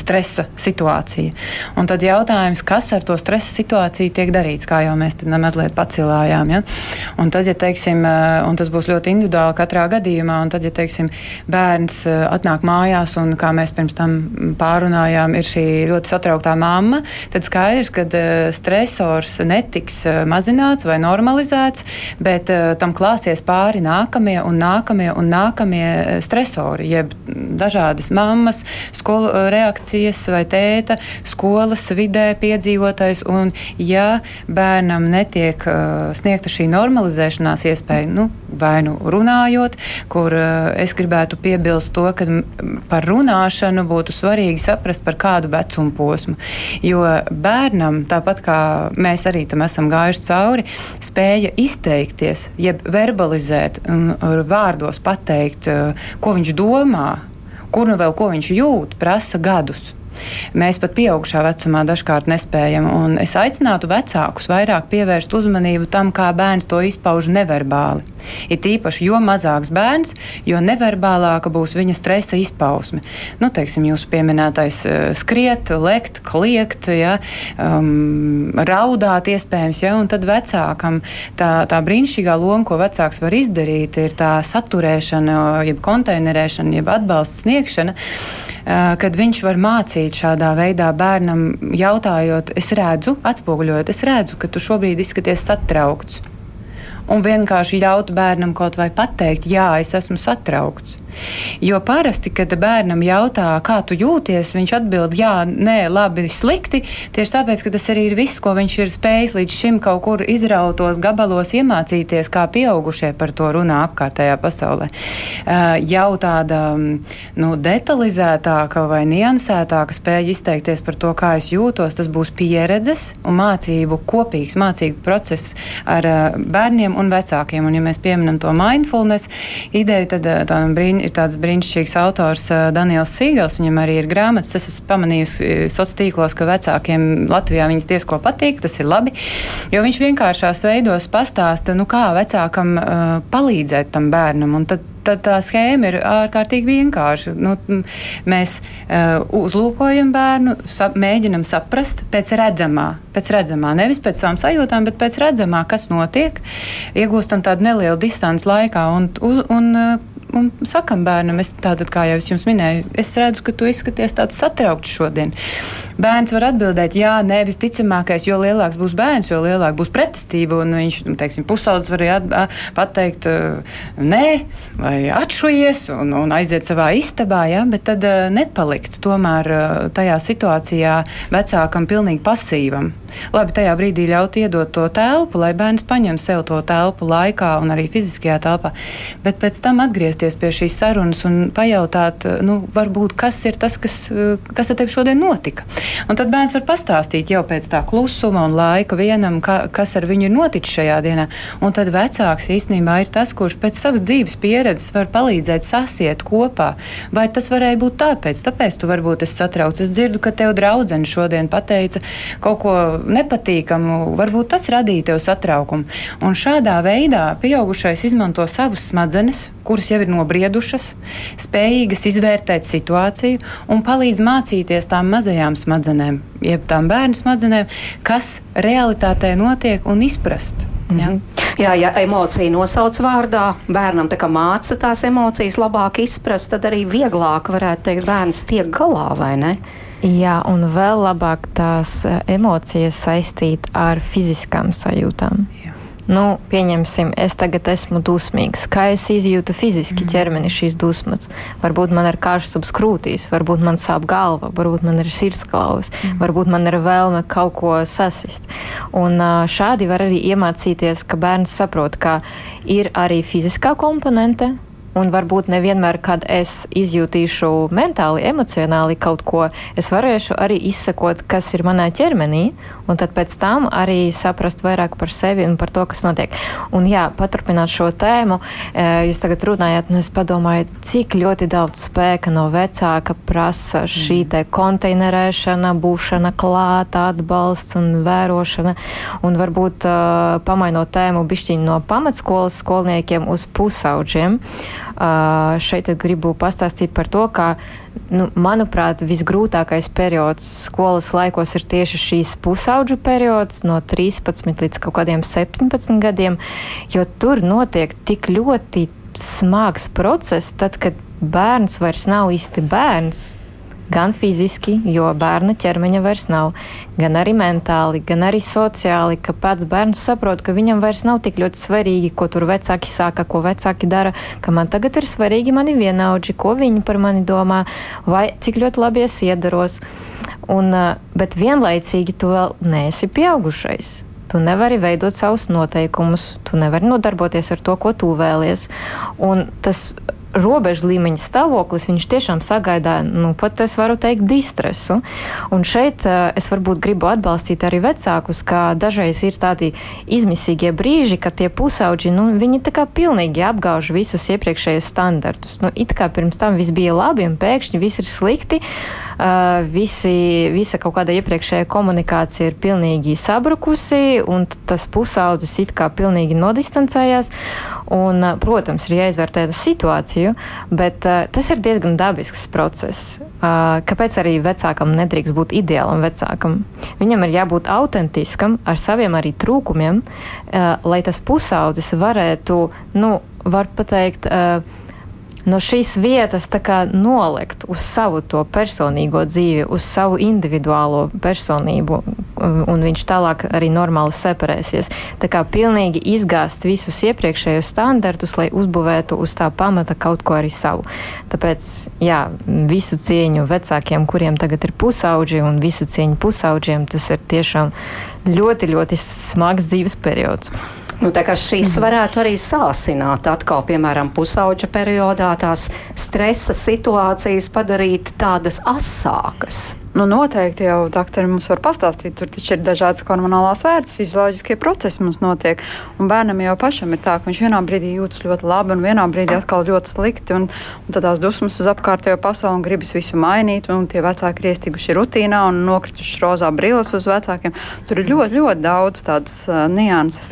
stresa situācija. Un tad jautājums, kas ar to stresa situāciju tiek darīts, kā jau mēs mazliet pacilājām. Ja? Un tad, ja teiksim, un tas būs ļoti individuāli katrā gadījumā, un tad, ja teiksim, bērns atnāk mājās un, kā mēs pirms tam pārunājām, ir šī ļoti satrauktā mamma, tad skaidrs, ka stresors netiks mazināts vai normalizēts, bet tam klāsies pāri nākamie un nākamie un nākamie stresori, jeb dažādas mammas, skolu reakcijas vai tēta skolas vidē piedzīvotais. Un, ja bērnam netiek uh, sniegta šī normalizēšanās iespēja, nu, vai nu runājot, kur uh, es gribētu piebilst to, ka par runāšanu būtu svarīgi saprast par kādu vecumu posmu. Jo bērnam, tāpat kā mēs arī tam esam gājuši cauri, spēja izteikties, jeb verbalizēt un vārdos pateikt, uh, ko viņš domā, kur nu vēl ko viņš jūt, prasa gadus. Mēs pat pieaugušā vecumā dažkārt nespējam. Es aicinātu vecākus vairāk pievērst uzmanību tam, kā bērns to izpauž neverbāli. Ir tīpaši, jo mazāks bērns, jo neverbālāka būs viņa stresa izpausme. Nu, teiksim, jūsu pieminētais uh, skriet, lekt, kliegt, ja, um, raudāt iespējams, ja, un tad vecākam tā, tā brīnišķīgā loma, ko vecāks var izdarīt, ir tā saturēšana, jeb konteinerēšana, jeb atbalsts sniegšana. Eh, kad viņš var mācīt šādā veidā bērnam, jautājot, es redzu, atspoguļojot, es redzu, ka tu šobrīd izskaties satraukts. Un vienkārši ļaut bērnam kaut vai pateikt, jā, es esmu satraukts. Jo parasti, kad bērnam jautā, kā tu jūties, viņš atbild, jā, nē, labi, slikti. Tieši tāpēc, ka tas arī ir viss, ko viņš ir spējis līdz šim kaut kur izrautos gabalos iemācīties, kā pieaugušie par to runā apkārtējā pasaulē. Jau tāda nu, detalizētāka vai niansētāka spēja izteikties par to, kā es jūtos, tas būs pieredzes un mācību kopīgs mācību process ar bērniem un vecākiem. Un, ja mēs pieminam to mindfulness ideju, tad tādam brīn, ir tāds brīnišķīgs autors Daniels Sīgals. Viņam arī ir grāmatas. Es esmu pamanījusi sociālos tīklos, ka vecākiem Latvijā viņas diezko patīk. Tas ir labi, jo viņš vienkāršās veidos pastāsta, nu, kā vecākam uh, palīdzēt tam bērnam. Un tad tad tā schēma ir ārkārtīgi vienkārša. Nu, mēs uh, uzlūkojam bērnu, sap, mēģinam saprast pēc redzamā, pēc redzamā, nevis pēc savām sajūtām, bet pēc redzamā, kas notiek. Iegūstam tādu nelielu distanci laikā un, un, un un sakam bērnam, es tātad, kā jau es jums minēju, es redzu, ka tu izskaties tāds satraukts šodien. Bērns var atbildēt, jā, nē, visticamākais, jo lielāks būs bērns, jo lielāka būs pretestība, un viņš, nu, teiksim, pusaudzis var pateikt, nē, vai atšujies un, un aiziet savā istabā, jā, bet tad nepalikt tomēr tajā situācijā vecākam pilnīgi pasīvam. Labi, tajā brīdī ļaut iedot to telpu, lai bērns paņem sev to telpu laikā un arī fiziskajā telpā, bet pēc tam atgriezties pie šīs sarunas un pajautāt, nu, varbūt, kas ir tas, kas, kas ar tevi šodien notika. Un tad bērns var pastāstīt jau pēc tā klusuma un laika vienam, ka, kas ar viņu ir noticis šajā dienā. Un tad vecāks īstenībā ir tas, kurš pēc savas dzīves pieredzes var palīdzēt sasiet kopā. Vai tas varēja būt tāpēc? Tāpēc tu varbūt esi satraucis. Es dzirdu, ka tev draudzene šodien pateica kaut ko nepatīkamu, varbūt tas radīja tev satraukumu. Un šādā veidā pieaugušais izmanto savus smadzenes, kuras jau ir nobriedušas, spējīgas izvērtēt situāciju un palīdz mācīties tām mazajām smadzenēm, jeb tām bērnu smadzenēm, kas realitātē notiek un izprast. Ja? Mm -hmm. Jā, ja emocija nosauc vārdā, bērnam tā kā māca tās emocijas labāk izprast, tad arī vieglāk varētu teikt, bērns tiek galā vai ne? Jā, un vēl labāk tās eh, emocijas saistīt ar fiziskām sajūtām. Jā. Nu, pieņemsim, es tagad esmu dusmīgs. Kā es izjūtu fiziski Mhm. ķermeni šīs dusmas? Varbūt man ir karstums krūtīs, varbūt man sāp galva, varbūt man ir sirdsklaus, Mhm. varbūt man ir vēlme kaut ko sasist. Un šādi var arī iemācīties, ka bērns saprot, ka ir arī fiziskā komponente. Un varbūt nevienmēr, kad es izjutīšu mentāli, emocionāli kaut ko, es varēšu arī izsekot, kas ir manā ķermenī, un tad pēc tam arī saprast vairāk par sevi un par to, kas notiek. Un jā, paturpināt šo tēmu, eh, jūs tagad runājat, un es padomāju, cik ļoti daudz spēka no vecāka prasa šī te konteinerēšana, būšana klāta, atbalsts un vērošana. Un varbūt uh, pamainot tēmu bišķiņu no pamatskolas skolniekiem uz pusauģiem. Uh, šeit gribu pastāstīt par to, ka, nu, manuprāt, visgrūtākais periods skolas laikos ir tieši šīs pusauģu periods, no 13 līdz kaut kādiem 17 gadiem, jo tur notiek tik ļoti smags process, tad, kad bērns vairs nav īsti bērns. Gan fiziski, jo bērna ķermeņa vairs nav, gan arī mentāli, gan arī sociāli, ka pats bērns saprot, ka viņam vairs nav tik ļoti svarīgi, ko tur vecāki sāka, ko vecāki dara, ka man tagad ir svarīgi mani vienaudži, ko viņi par mani domā, vai cik ļoti labi es iedaros. Un, bet vienlaicīgi tu vēl neesi pieaugušais. Tu nevari veidot savus noteikumus, tu nevari nodarboties ar to, ko tu vēlies. Un tas robežu līmeņa stāvoklis, viņš tiešām sagaidā, nu, pat es varu teikt, distresu. Un šeit uh, es varbūt gribu atbalstīt arī vecākus, ka dažreiz ir tādi izmisīgie brīži, kad tie pusauģi, nu, viņi tā kā pilnīgi apgauž visus iepriekšējos standartus. Nu, it kā pirms tam viss bija labi un pēkšņi viss ir slikti. Uh, visi, visa kaut kāda iepriekšējā komunikācija ir pilnīgi sabrukusi, un tas pusaudzis it kā pilnīgi nodistancējās. Un, uh, protams, ir jāizvērtē situāciju, bet uh, tas ir diezgan dabisks process. Uh, kāpēc arī vecākam nedrīkst būt ideālam vecākam? Viņam ir jābūt autentiskam ar saviem arī trūkumiem, uh, lai tas pusaudzis varētu, nu, var pateikt, uh, no šīs vietas kā nolikt uz savu personīgo dzīvi, uz savu individuālo personību, un viņš tālāk arī normāli separēsies. Tā kā pilnīgi izgāzt visus iepriekšējos standartus, lai uzbūvētu uz tā pamata kaut ko arī savu. Tāpēc, jā, visu cieņu vecākiem, kuriem tagad ir pusauģi, un visu cieņu pusauģiem, tas ir tiešām ļoti, ļoti smags dzīves periods. Nu, tā kā šīs varētu arī sāsināt atkal, piemēram, pusauģa periodā tās stresa situācijas padarīt tādas asākas. Nu, noteikti jau doktori mums var pastāstīt. Tur taču ir dažādas hormonālās vērtības, fizioloģiskie procesi mums notiek. Un bērnam jau pašam ir tā, ka viņš vienā brīdī jūtas ļoti labi, un vienā brīdī atkal ļoti slikti. Un, un tad tās dusmas uz apkārtējo pasauli un gribas visu mainīt. Un tie vecāki ir iestiguši rutīnā un nokrituši rozā brilles uz vecākiem. Tur ir ļoti, ļoti daudz tādas uh, nianses.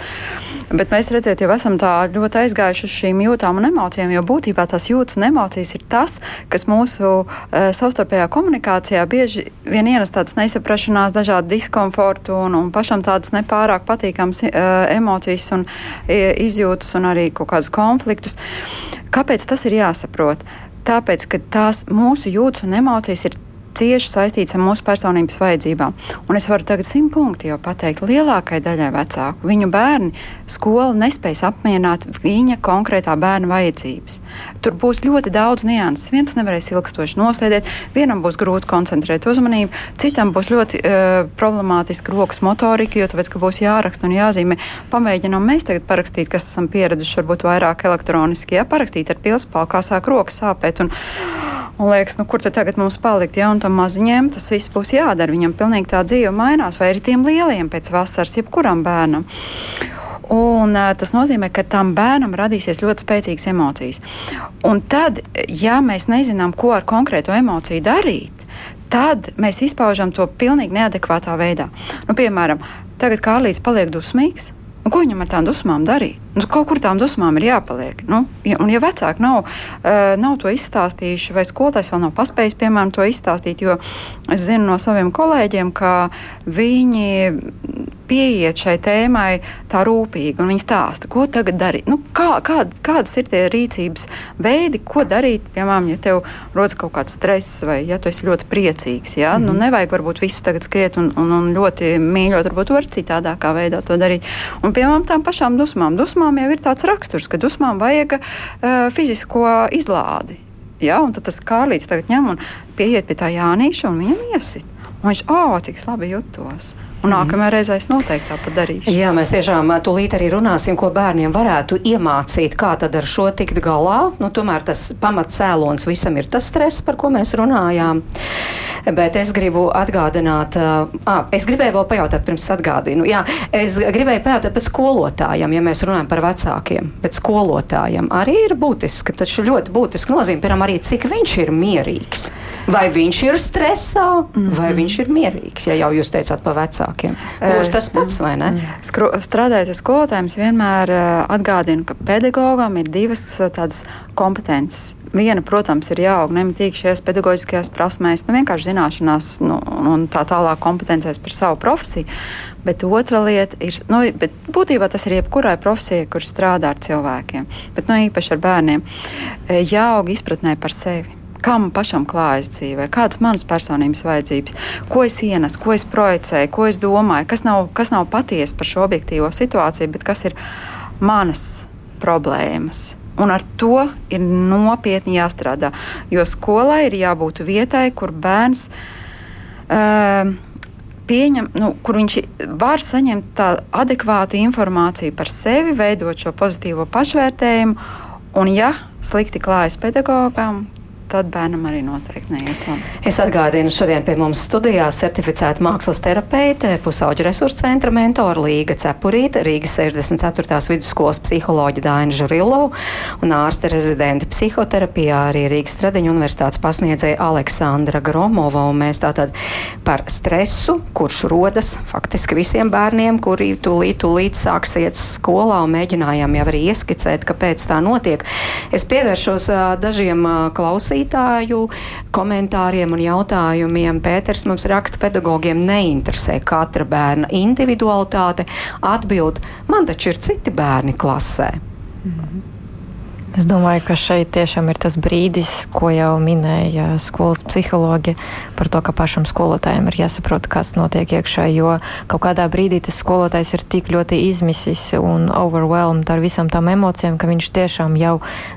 Bet mēs redzēt, jau esam tā ļoti aizgājuši uz šīm jūtām un emocijām, jo būtībā tās jūtas un emocijas ir tas, kas mūsu uh, savstarpējā komunikācijā bieži vien ienes tādas nesaprašanās, dažādu diskomfortu un, un pašam tādas nepārāk patīkamas uh, emocijas un uh, izjūtas un arī kaut kādus konfliktus. Kāpēc tas ir jāsaprot? Tāpēc, ka tās mūsu jūtas un emocijas ir cieši saistīts ar mūsu personības vajadzībām. Un es varu tagad simt punkti jau pateikt, lielākajai daļai vecāku viņu bērni skola nespēs apmierināt viņa konkrētā bērna vajadzības. Tur būs ļoti daudz nianses. Viens nevarēs ilgstoši noslēdēt, vienam būs grūti koncentrēt uzmanību, citam būs ļoti uh, problemātiska rokas motorika, jo tāpēc, ka būs jāraksta un jāzīmē. Pamēģinām mēs tagad parakstīt, kas esam pieraduši varbūt vairāk elektroniski, ja parakstīt ar pilspālu, kā sāk rokas sāpēt. Un, Un liekas, nu, kur tad tagad mums palikt? Ja un tam maziņiem tas viss būs jādara. Viņam pilnīgi tā dzīve mainās, vai arī tiem lieliem pēc vasaras, jebkuram bērnam. Un, uh, tas nozīmē, ka tam bērnam radīsies ļoti spēcīgas emocijas. Un tad, ja mēs nezinām, ko ar konkrēto emociju darīt, tad mēs izpaužam to pilnīgi neadekvātā veidā. Nu, piemēram, tagad Kārlis paliek dusmīgs. Nu, ko viņam ar tām dusmām darīt? Nu, kaut kur tām dusmām ir jāpaliek. Nu, ja, un, ja vecāki nav, uh, nav to izstāstījuši, vai skolotājs vēl nav paspējis, piemēram, to izstāstīt, jo es zinu no saviem kolēģiem, ka viņi pieiet šai tēmai tā rūpīgi, un viņi stāsta, ko tagad darīt. Nu, kā, kā, kādas ir tie rīcības veidi, ko darīt, piemēram, ja tev rodas kaut kāds stress, vai ja tu esi ļoti priecīgs. Ja? Mm -hmm. nu, mhm. nevajag varbūt visu tagad skriet un, un, un ļoti mīļot, varbūt var citādākā veidā to darīt. Un, piemēram, tām pašām dusmām. Dusmām jau ir tāds raksturs, ka dusmām vajag uh, fizisko izlādi. Ja? Un tad tas kārlīts tagad ņem un pieiet pie tā Jānīša un viņam iesit. Un viņš, oh, cik labi jutos. Un nākamajā reizē es noteikti tāpat darīšu. Jā, mēs tiešām tūlīt arī runāsim, ko bērniem varētu iemācīt, kā tad ar šo tikt galā. Nu, tomēr tas pamatcēlons visam ir tas stress, par ko mēs runājām. Bet es gribu atgādināt, uh, es gribēju vēl pajautāt, pirms atgādinu. Jā, es gribēju pajautāt par skolotājiem, ja mēs runājam par vecākiem. Bet skolotājiem arī ir būtiski, taču ļoti būtiski nozīmē, piemēram, arī cik viņš ir mierīgs. Vai viņš ir stresā, vai -hmm. viņš ir mierīgs, ja jau jūs teicāt par vecākiem vecākiem. Gluži tas pats, vai ne? Skru, strādājot ar skolotājiem, vienmēr atgādinu, ka pedagogam ir divas tādas kompetences. Viena, protams, ir jāaug nemitīgi šajās pedagoģiskajās prasmēs, nu, vienkārši zināšanās nu, un tā tālāk kompetencēs par savu profesiju. Bet otra lieta ir, nu, būtībā tas ir jebkurai profesijai, kur strādā ar cilvēkiem, bet nu, īpaši ar bērniem, jāaug izpratnē par sevi kā man pašam klājas dzīvē, kādas manas personības vajadzības, ko es ienesu, ko es projicēju, ko es domāju, kas nav, kas nav patiesa par šo objektīvo situāciju, bet kas ir manas problēmas. Un ar to ir nopietni jāstrādā. Jo skolai ir jābūt vietai, kur bērns uh, pieņem, nu, kur viņš var saņemt tādu adekvātu informāciju par sevi, veidot šo pozitīvo pašvērtējumu. Un, ja slikti klājas pedagogam, tad bērnam arī noteikti neies labi. Es atgādinu, šodien pie mums studijā certificēta mākslas terapeite, pusauģa resursu centra mentora Līga Cepurīta, Rīgas 64. vidusskolas psiholoģa Daina Žurillo un ārste rezidenta psihoterapijā arī Rīgas Stradiņu universitātes pasniedzēja Aleksandra Gromova. Un mēs tātad par stresu, kurš rodas faktiski visiem bērniem, kuri tūlīt, tūlīt sāks iet skolā un mēģinājām jau arī ieskicēt, kāpēc tā notiek. Es pievēršos dažiem klausītājiem klausītāju komentāriem un jautājumiem. Pēters mums raksta, pedagogiem neinteresē katra bērna individualitāte. Atbild, man taču ir citi bērni klasē. Mm -hmm. Es domāju, ka šeit tiešām ir tas brīdis, ko jau minēja skolas psihologi, par to, ka pašam skolotājiem ir jāsaprot, kas notiek iekšā. Jo kaut kādā brīdī tas skolotājs ir tik ļoti izmisis un overwhelmed ar visām tām emocijām, ka viņš tiešām jau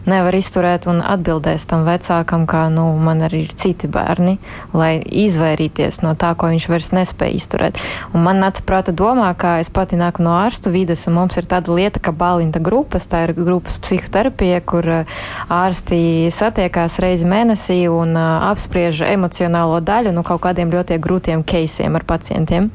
nevar izturēt un atbildēs tam vecākam, ka nu, man arī ir citi bērni, lai izvairīties no tā, ko viņš vairs nespēja izturēt. Un man nāca prāta domā, ka es pati nāku no ārstu vides, un mums ir tāda lieta, ka balinta grupas, tā ir grupas psihoterapija kur eh, ārsti satiekās reizi mēnesī un eh, apspriež emocionālo daļu nu, kaut kādiem ļoti grūtiem keisiem ar pacientiem.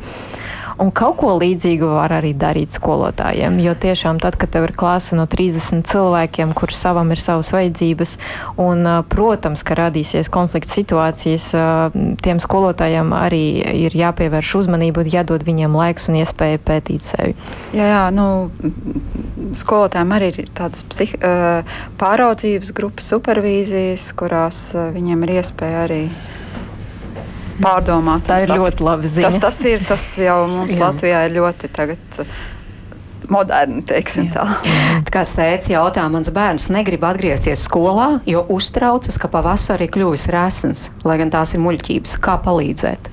Un kaut ko līdzīgu var arī darīt skolotājiem. Jo tiešām tad, kad tev ir klase no 30 cilvēkiem, kuriem savam ir savas vajadzības, un, protams, ka radīsies konflikts situācijas, tiem skolotājiem arī ir jāpievērš uzmanība un jādod viņiem laiks un iespēja pētīt sevi. Jā, jā nu, skolotājiem arī ir tādas psih, pāraudzības grupas, supervīzijas, kurās viņiem ir iespēja arī pārdomāt. Tā ir saprast. ļoti labi ziņa. Tas, tas ir, tas jau mums Latvijā ir ļoti tagad. Moderni, teiksim Jā. tā. Kāds teica, jautā, mans bērns negrib atgriezties skolā, jo uztraucas, ka pavasarī kļuvis rēsns, lai gan tās ir muļķības. Kā palīdzēt?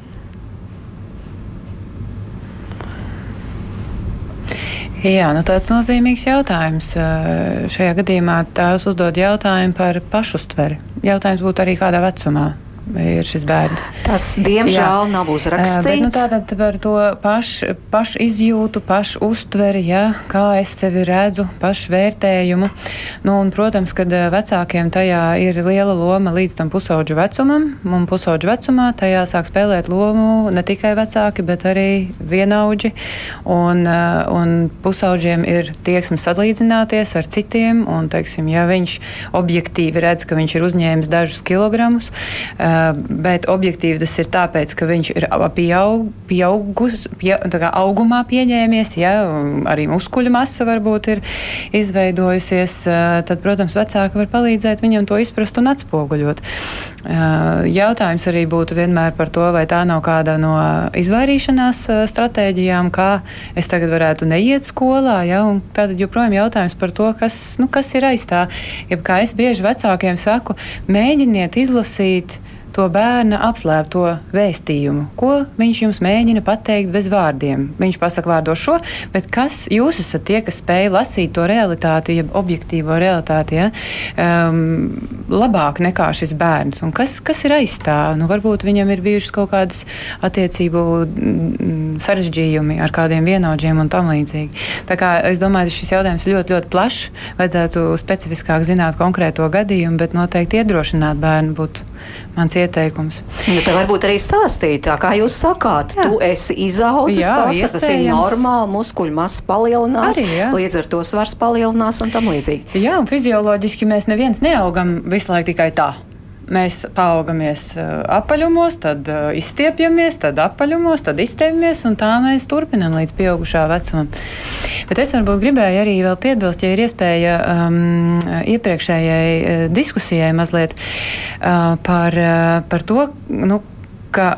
Jā, nu tāds nozīmīgs jautājums. Šajā gadījumā tās uzdod jautājumu par pašuztveri. Jautājums būtu arī kādā vecumā ir šis bērns. Tas, diemžēl, jā. nav uzrakstīts. Bet, nu, tātad par to pašu paš izjūtu, pašu uztveri, jā, kā es sevi redzu, pašvērtējumu. Nu, un, protams, kad vecākiem tajā ir liela loma līdz tam pusauģu vecumam, un pusauģu vecumā tajā sāk spēlēt lomu ne tikai vecāki, bet arī vienaudži. Un, un pusauģiem ir tieksme sadlīdzināties ar citiem, un, teiksim, ja viņš objektīvi redz, ka viņš ir uzņēmis dažus kilogramus, uh, bet objektīvi tas ir tāpēc, ka viņš ir pieaug, pieaugus, pie, augumā pieņēmies, ja arī muskuļu masa varbūt ir izveidojusies, tad, protams, vecāki var palīdzēt viņam to izprast un atspoguļot. Jautājums arī būtu vienmēr par to, vai tā nav kāda no izvairīšanās stratēģijām, kā es tagad varētu neiet skolā, ja, un tad joprojām jautājums par to, kas, nu, kas ir aiz tā. Ja kā es bieži vecākiem saku, mēģiniet izlasīt to bērna apslēpto vēstījumu, ko viņš jums mēģina pateikt bez vārdiem. Viņš pasaka vārdo šo, bet kas jūs esat tie, kas spēj lasīt to realitāti, jeb objektīvo realitāti, ja? um, labāk nekā šis bērns. Un kas, kas ir aiz tā? Nu, varbūt viņam ir bijušas kaut kādas attiecību mm, sarežģījumi ar kādiem vienaudžiem un tam līdzīgi. Tā kā es domāju, ka šis jautājums ir ļoti, ļoti plašs. Vajadzētu specifiskāk zināt konkrēto gadījumu, bet noteikti iedrošināt bērnu būt mans ieteikums. Nu, tā varbūt arī stāstīt, tā kā jūs sakāt, jā. tu esi izaudzis, pasaka, tas ir normāli, muskuļu masa palielinās, arī, jā. līdz ar to svars palielinās un tam līdzīgi. Jā, un fizioloģiski mēs neviens neaugam visu laiku tikai tā. Mēs paaugamies apaļumos, tad izstiepjamies, tad apaļumos, tad izstiepjamies, un tā mēs turpinām līdz pieaugušā vecumam. Bet es varbūt gribēju arī vēl piebilst, ja ir iespēja um, iepriekšējai diskusijai mazliet uh, par, par to, nu, ka,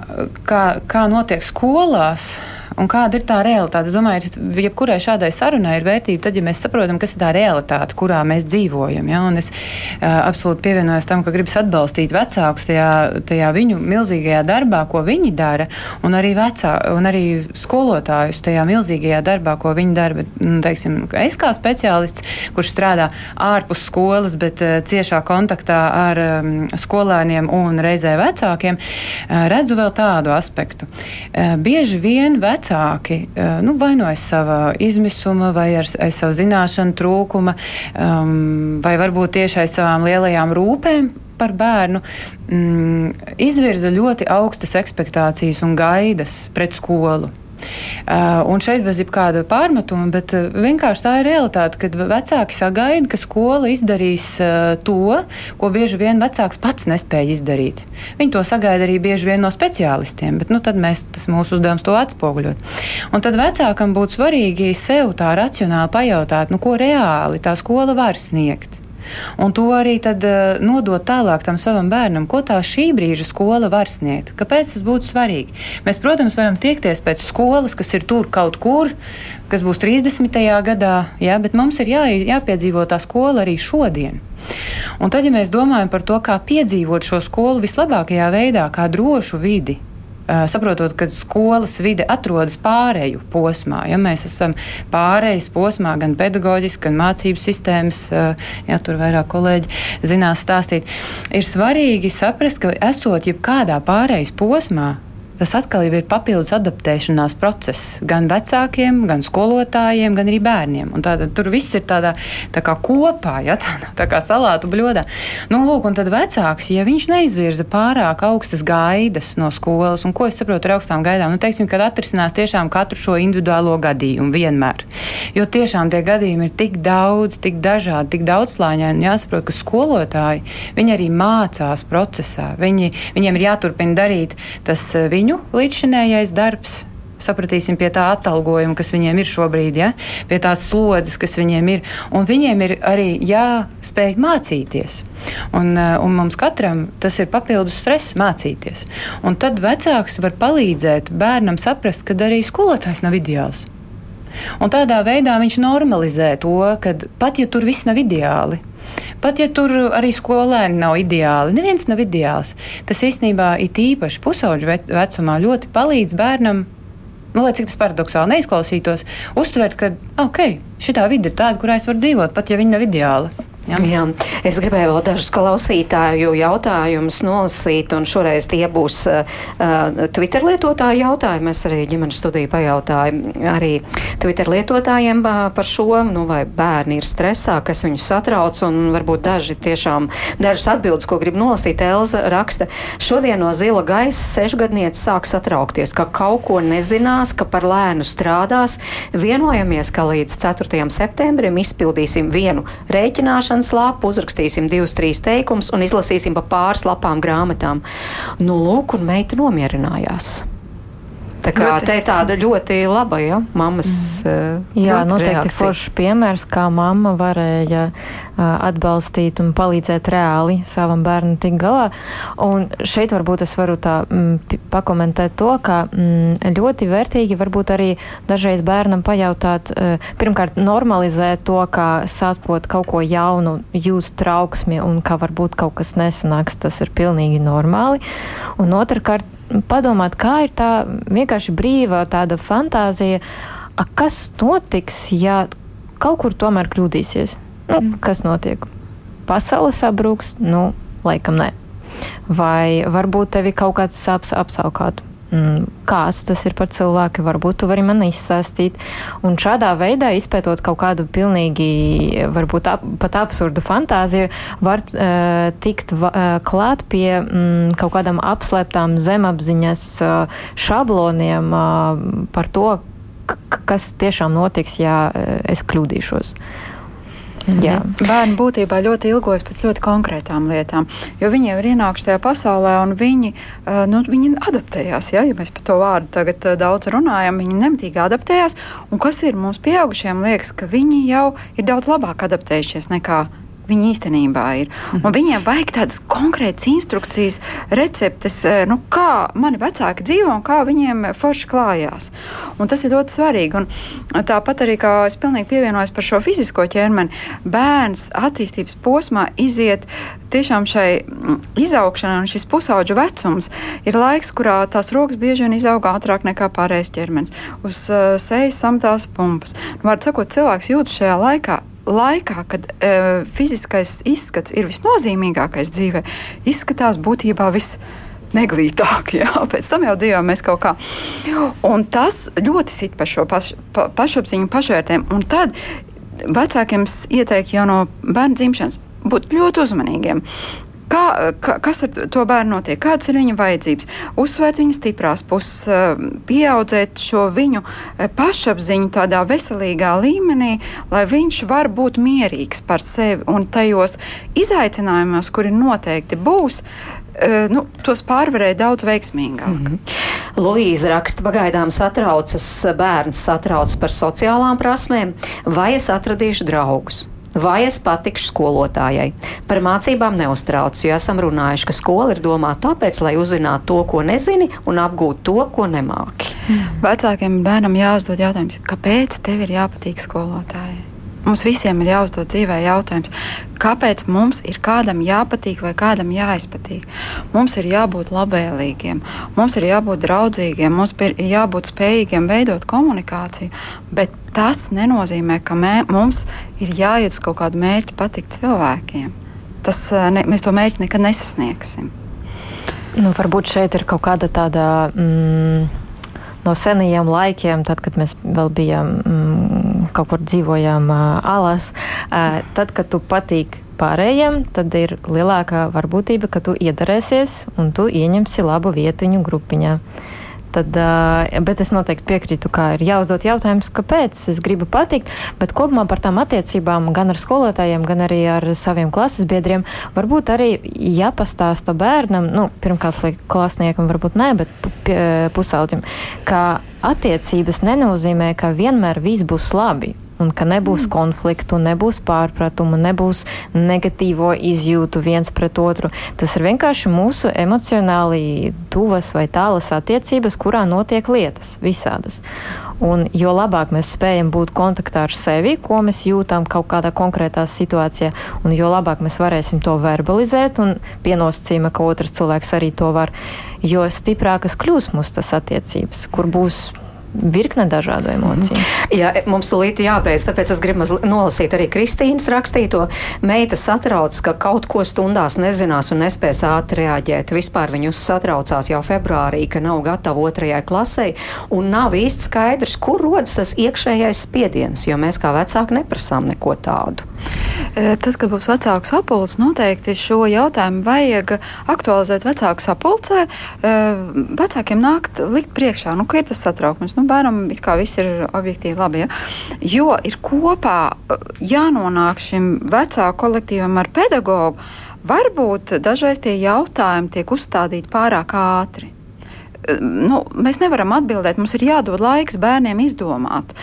kā, kā notiek skolās. Un kāda ir tā realitāte? Es domāju, ka jebkurai šādai sarunai ir vērtība tad, ja mēs saprotam, kas ir tā realitāte, kurā mēs dzīvojam. Ja? Un es uh, absolūti pievienojos tam, ka gribas atbalstīt vecākus tajā, tajā viņu milzīgajā darbā, ko viņi dara, un arī, vecā, un arī skolotājus tajā milzīgajā darbā, ko viņi dara. Nu, teiksim, es kā speciālists, kurš strādā ārpus skolas, bet uh, ciešā kontaktā ar um, skolēniem un reizē vecākiem, uh, redzu vēl tādu aspektu. Uh, bieži vien vecāki vecāki eh, nu, vainojas savā izmisuma vai ar, ar savu zināšanu trūkuma, um, vai varbūt tieši aiz savām lielajām rūpēm par bērnu, mm, izvirza ļoti augstas expectācijas un gaidas pret skolu. Uh, un šeit bez jebkāda pārmetuma, bet uh, vienkārši tā ir realitāte, kad vecāki sagaida, ka skola izdarīs uh, to, ko bieži vien vecāks pats nespēja izdarīt. Viņi to sagaida arī bieži vien no speciālistiem, bet nu, tad mēs, tas mūsu uzdevums to atspoguļot. Un tad vecākam būtu svarīgi sev tā racionāli pajautāt, nu, ko reāli tā skola var sniegt. Un to arī tad, uh, nodot tālāk tam savam bērnam, ko tā šī brīža skola var sniegt. Kāpēc tas būtu svarīgi? Mēs, protams, varam tiekties pēc skolas, kas ir tur kaut kur, kas būs 30. gadā, ja, bet mums ir jā, jāpiedzīvo tā skola arī šodien. Un tad, ja mēs domājam par to, kā piedzīvot šo skolu vislabākajā veidā, kā drošu vidi, saprotot, ka skolas vide atrodas pāreju posmā. Ja mēs esam pārejas posmā gan pedagoģiski, gan mācību sistēmas, ja tur vairāk kolēģi zinās stāstīt, ir svarīgi saprast, ka esot jebkādā pārejas posmā, tas atkal ir papildus adaptēšanās process gan vecākiem, gan skolotājiem, gan arī bērniem. Un tāda, tur viss ir tādā tā kā kopā, ja, tā, tā kā salātu bļodā. Nu, lūk, un tad vecāks, ja viņš neizvirza pārāk augstas gaidas no skolas, un ko es saprotu ar augstām gaidām, nu, teiksim, kad atrisinās tiešām katru šo individuālo gadījumu vienmēr. Jo tiešām tie gadījumi ir tik daudz, tik dažādi, tik daudzslāņaini, jāsaprot, ka skolotāji, viņi arī mācās procesā. Viņi, viņiem ir jāturpina darīt tas eh, viņu viņu līdzšinējais darbs. Sapratīsim pie tā atalgojuma, kas viņiem ir šobrīd, ja? pie tās slodzes, kas viņiem ir. Un viņiem ir arī jāspēj mācīties. Un, eh, un mums katram tas ir papildus stress mācīties. Un tad vecāks var palīdzēt bērnam saprast, ka arī skolotājs nav ideāls. Un tādā veidā viņš normalizē to, ka pat ja tur viss nav ideāli, Pat ja tur arī skolēni nav ideāli, neviens nav ideāls. Tas īstenībā ir īpaši pusauģu vecumā ļoti palīdz bērnam. Nu, lai cik tas paradoxāli neizklausītos, uztvert, ka okay, šī vide ir tāda, kurā es varu dzīvot, pat ja viņa nav ideāla. Jā. Jā. Es gribēju vēl dažus klausītāju jautājumus nolasīt, un šoreiz tie būs uh, Twitter lietotāju jautājumi. Es arī ģimenes studiju pajautāju arī Twitter lietotājiem uh, par šo, nu, vai bērni ir stresā, kas viņus satrauc, un varbūt daži tiešām, dažas atbildes, ko grib nolasīt, Elza raksta. Šodien no zila gaisa sešgadniece sāk satraukties, ka kaut ko nezinās, ka par lēnu strādās. Vienojamies, ka līdz 4. septembrim izpildīsim vienu rēķināšanu zināšanas lapu, uzrakstīsim divus, trīs teikumus un izlasīsim pa pāris lapām grāmatām. Nu, lūk, un meita nomierinājās. Tā kā ļoti. te tāda ļoti laba, ja, mammas. Mm. Jā, noteikti foršs piemērs, kā mamma varēja uh, atbalstīt un palīdzēt reāli savam bērnam tik galā. Un šeit varbūt es varu tā mm, pakomentēt to, ka mm, ļoti vērtīgi varbūt arī dažreiz bērnam pajautāt, uh, pirmkārt, normalizēt to, kā sākot kaut ko jaunu, jūs trauksmi un ka varbūt kaut kas nesanāks, tas ir pilnīgi normāli. Un otrkārt, padomāt, kā ir tā vienkārši brīva tāda fantāzija, a, kas notiks, ja kaut kur tomēr kļūdīsies. Nu, mm. Kas notiek? Pasaule sabrūks? Nu, laikam nē. Vai varbūt tevi kaut kāds saps apsaukāt? Mm, kāds tas ir par cilvēku, varbūt tu vari man izstāstīt. Un šādā veidā, izpētot kaut kādu pilnīgi, varbūt ap, pat absurdu fantāziju, var uh, tikt uh, klāt pie mm, kaut kādām apslēptām zemapziņas uh, šabloniem uh, par to, kas tiešām notiks, ja es kļūdīšos. Jā. Bērni būtībā ļoti ilgojas pēc ļoti konkrētām lietām, jo viņi jau ir ienākuši tajā pasaulē un viņi, nu, viņi adaptējās. Ja, ja mēs par to vārdu tagad daudz runājam, viņi nemitīgi adaptējās. Un kas ir mums pieaugušiem, liekas, ka viņi jau ir daudz labāk adaptējušies nekā viņi īstenībā ir. Un mhm. viņiem vajag tādas konkrētas instrukcijas, receptes, eh, nu, kā mani vecāki dzīvo un kā viņiem forši klājās. Un tas ir ļoti svarīgi. Un tāpat arī, kā es pilnīgi pievienojos par šo fizisko ķermeni, bērns attīstības posmā iziet tiešām šai mm, izaugšanai, un šis pusauģu vecums ir laiks, kurā tās rokas bieži vien izaug ātrāk nekā pārējais ķermenis. Uz uh, sejas samtās pumpas. Nu, Vārds sakot, cilvēks jūtas šajā laikā laikā, kad e, fiziskais izskats ir visnozīmīgākais dzīvē, izskatās būtībā viss neglītāk. Jā. Pēc tam jau dzīvojam mēs kaut kā. Un tas ļoti sit par šo paš, pa, pašapziņu, pašvērtējumu. Un tad vecākiem ieteiktu jau no bērna dzimšanas būt ļoti uzmanīgiem. Kā, kā, kas ar to bērnu notiek? Kādas ir viņa vajadzības? Uzsvērt viņa stiprās puses, eh, pieaudzēt šo viņu eh, pašapziņu tādā veselīgā līmenī, lai viņš var būt mierīgs par sevi un tajos izaicinājumos, kuri noteikti būs, eh, nu, tos pārvarēja daudz veiksmīgāk. Mm -hmm. Luīza raksta, pagaidām satraucas bērns, satraucas par sociālām prasmēm, vai es atradīšu draugus. Vai es patikšu skolotājai? Par mācībām neuztrauc, jo esam runājuši, ka skola ir domāta tāpēc, lai uzzinātu to, ko nezini, un apgūtu to, ko nemāki. Vecākiem bērnam jāuzdod jautājums, kāpēc tev ir jāpatīk skolotājai? Mums visiem ir jāuzdod dzīvē jautājums, kāpēc mums ir kādam jāpatīk vai kādam jāizpatīk. Mums ir jābūt labvēlīgiem, mums ir jābūt draudzīgiem, mums ir jābūt spējīgiem veidot komunikāciju. Bet tas nenozīmē, ka mē, mums ir jāiet uz kaut kādu mērķi patikt cilvēkiem. Tas, ne, mēs to mērķi nekad nesasniegsim. Nu, varbūt šeit ir kaut kāda tāda. Mm, no senajiem laikiem, tad, kad mēs vēl bijām mm, kaut kur dzīvojām alas, tad, kad tu patīk pārējiem, tad ir lielākā varbūtība, ka tu iedarēsies un tu ieņemsi labu vietiņu grupiņā. Tad, bet es noteikti piekrītu, ka ir jāuzdod jautājums, kāpēc es gribu patikt. Bet kopumā par tām attiecībām gan ar skolotājiem, gan arī ar saviem klases biedriem varbūt arī jāpastāsta bērnam, nu, pirmkārt, klasniekam varbūt nē, bet pusaudzim, ka attiecības nenozīmē, ka vienmēr viss būs labi un ka nebūs mm. konfliktu, nebūs pārpratumu, nebūs negatīvo izjūtu viens pret otru. Tas ir vienkārši mūsu emocionāli tuvas vai tālas attiecības, kurā notiek lietas visādas. Un jo labāk mēs spējam būt kontaktā ar sevi, ko mēs jūtam kaut kādā konkrētā situācijā, un jo labāk mēs varēsim to verbalizēt un pienosacījuma, ka otrs cilvēks arī to var, jo stiprākas kļūs mūsu tas attiecības, kur būs virkne dažādu emociju. Mm. Jā, mums tūlīt jābeidz, tāpēc es gribu nolasīt arī Kristīnas rakstīto. Meita satrauc, ka kaut ko stundās nezinās un nespēs ātri reaģēt. Vispār viņus satraucās jau februārī, ka nav gatava otrajai klasei un nav īsti skaidrs, kur rodas tas iekšējais spiediens, jo mēs kā vecāki neprasām neko tādu. E, tad, kad būs vecāku sapulce, noteikti šo jautājumu vajag aktualizēt vecāku sapulcē. E, vecākiem nākt likt priekšā, nu, ka ir tas satraukums. Nu, nu, it kā viss ir objektīvi labi. Ja? Jo ir kopā jānonāk šim vecāku kolektīvam ar pedagogu. Varbūt dažreiz tie jautājumi tiek uzstādīti pārāk ātri nu, mēs nevaram atbildēt. Mums ir jādod laiks bērniem izdomāt.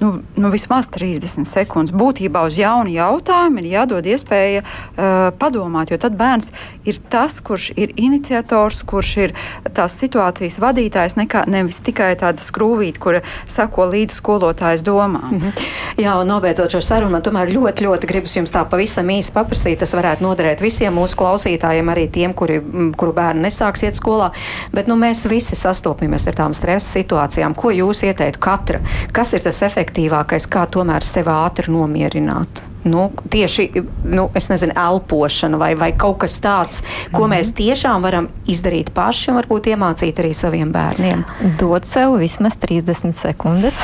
Nu, nu, vismaz 30 sekundes. Būtībā uz jaunu jautājumu ir jādod iespēja uh, padomāt, jo tad bērns ir tas, kurš ir iniciators, kurš ir tās situācijas vadītājs, nekā, nevis tikai tāda skrūvīte, kura sako līdzi skolotājas domām. Mm -hmm. Jā, un nobeidzot šo sarunu, man tomēr ļoti, ļoti gribas jums tā pavisam īsi paprasīt. Tas varētu noderēt visiem mūsu klausītājiem, arī tiem, kuri, kuru bērni nesāks iet skolā. Bet nu, mēs visi sastopamies ar tām stresa situācijām. Ko jūs ieteiktu katra? Kas ir tas efektīvākais, kā tomēr sevi ātri nomierināt? Nu, tieši nu, nezinu, elpošana vai, vai kaut kas tāds, ko mm -hmm. mēs tiešām varam izdarīt paši un varbūt iemācīt arī saviem bērniem. Dot sev vismaz 30 sekundes,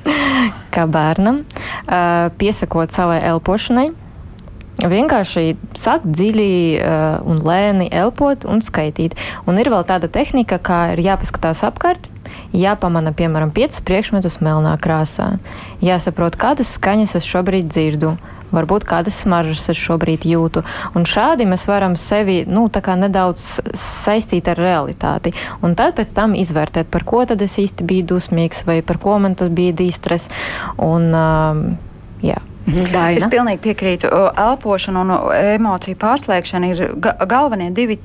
kā bērnam, uh, piesakot savai elpošanai. Vienkārši sākt dziļi uh, un lēni elpot un skaitīt. Un ir vēl tāda tehnika, kā ir jāpaskatās apkārt, jāpamana, piemēram, piecus priekšmetus melnā krāsā. Jāsaprot, kādas skaņas es šobrīd dzirdu. Varbūt kādas smaržas es šobrīd jūtu. Un šādi mēs varam sevi nu, nedaudz saistīt ar realitāti. Un tad pēc tam izvērtēt, par ko tad es īsti biju dusmīgs vai par ko man tas bija dīstres. Un, um, jā. Daina. Es pilnīgi piekrītu. Elpošana un emociju pārslēgšana ir ga galvenie divi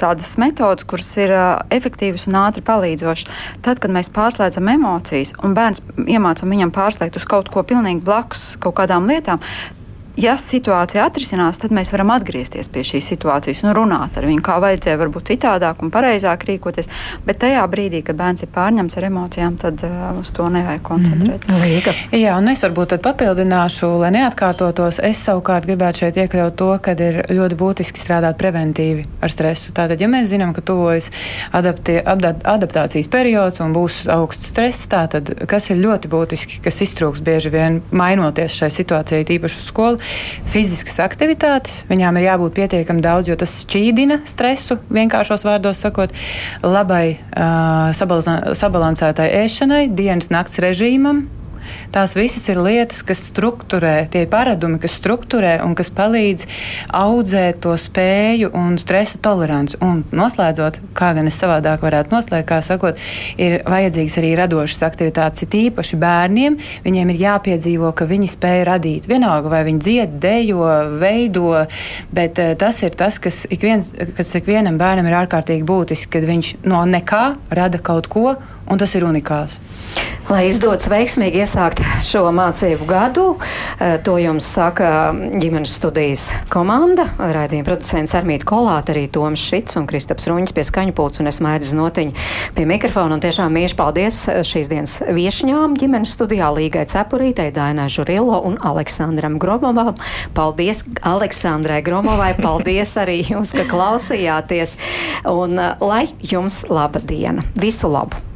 tādas metodas, kuras ir uh, efektīvas un ātri palīdzošas. Tad, kad mēs pārslēdzam emocijas un bērns iemācām viņam pārslēgt uz kaut ko pilnīgi blakus kaut kādām lietām, ja situācija atrisinās, tad mēs varam atgriezties pie šīs situācijas un runāt ar viņu, kā vajadzēja, varbūt citādāk un pareizāk rīkoties. Bet tajā brīdī, kad bērns ir pārņemts ar emocijām, tad uh, uz to nevajag koncentrēties. Mm -hmm. Jā, un es varbūt papildināšu, lai neatkārtotos. Es savukārt gribētu šeit iekļaut to, ka ir ļoti būtiski strādāt preventīvi ar stresu. Tātad, ja mēs zinām, ka tuvojas adapti, adaptācijas periods un būs augsts stress, tātad kas ir ļoti būtiski, kas iztrūks bieži vien mainoties šai situācijai, tīpaši uz skolu, fiziskas aktivitātes. Viņām ir jābūt pietiekami daudz, jo tas šķīdina stresu, vienkāršos vārdos sakot, labai uh, sabalansētai ēšanai, dienas nakts režīmam, Tās visas ir lietas, kas strukturē, tie paradumi, kas strukturē un kas palīdz audzēt to spēju un stresa toleranci. Un noslēdzot, kā gan es savādāk varētu noslēgt, kā sakot, ir vajadzīgs arī radošas aktivitātes. Ir īpaši bērniem, viņiem ir jāpiedzīvo, ka viņi spēj radīt. Vienalga, vai viņi dzied, dejo, veido, bet uh, tas ir tas, kas, ik viens, kas ikvienam bērnam ir ārkārtīgi būtisks, kad viņš no nekā rada kaut ko, un tas ir unikāls. Lai izdodas veiksmīgi iesākt šo mācību gadu, eh, to jums saka ģimenes studijas komanda. Raidījuma producents Armīti Kolāta, arī Toms Šits un Kristaps Ruņas pie skaņu pults un es Maidis Notiņa pie mikrofona. Un tiešām mīļš paldies šīs dienas viešņām ģimenes studijā Līgai Cepurītei, Dainai Žurilo un Aleksandram Gromovam. Paldies Aleksandrai Gromovai, paldies arī jums, ka klausījāties. Un eh, lai jums laba diena. Visu labu!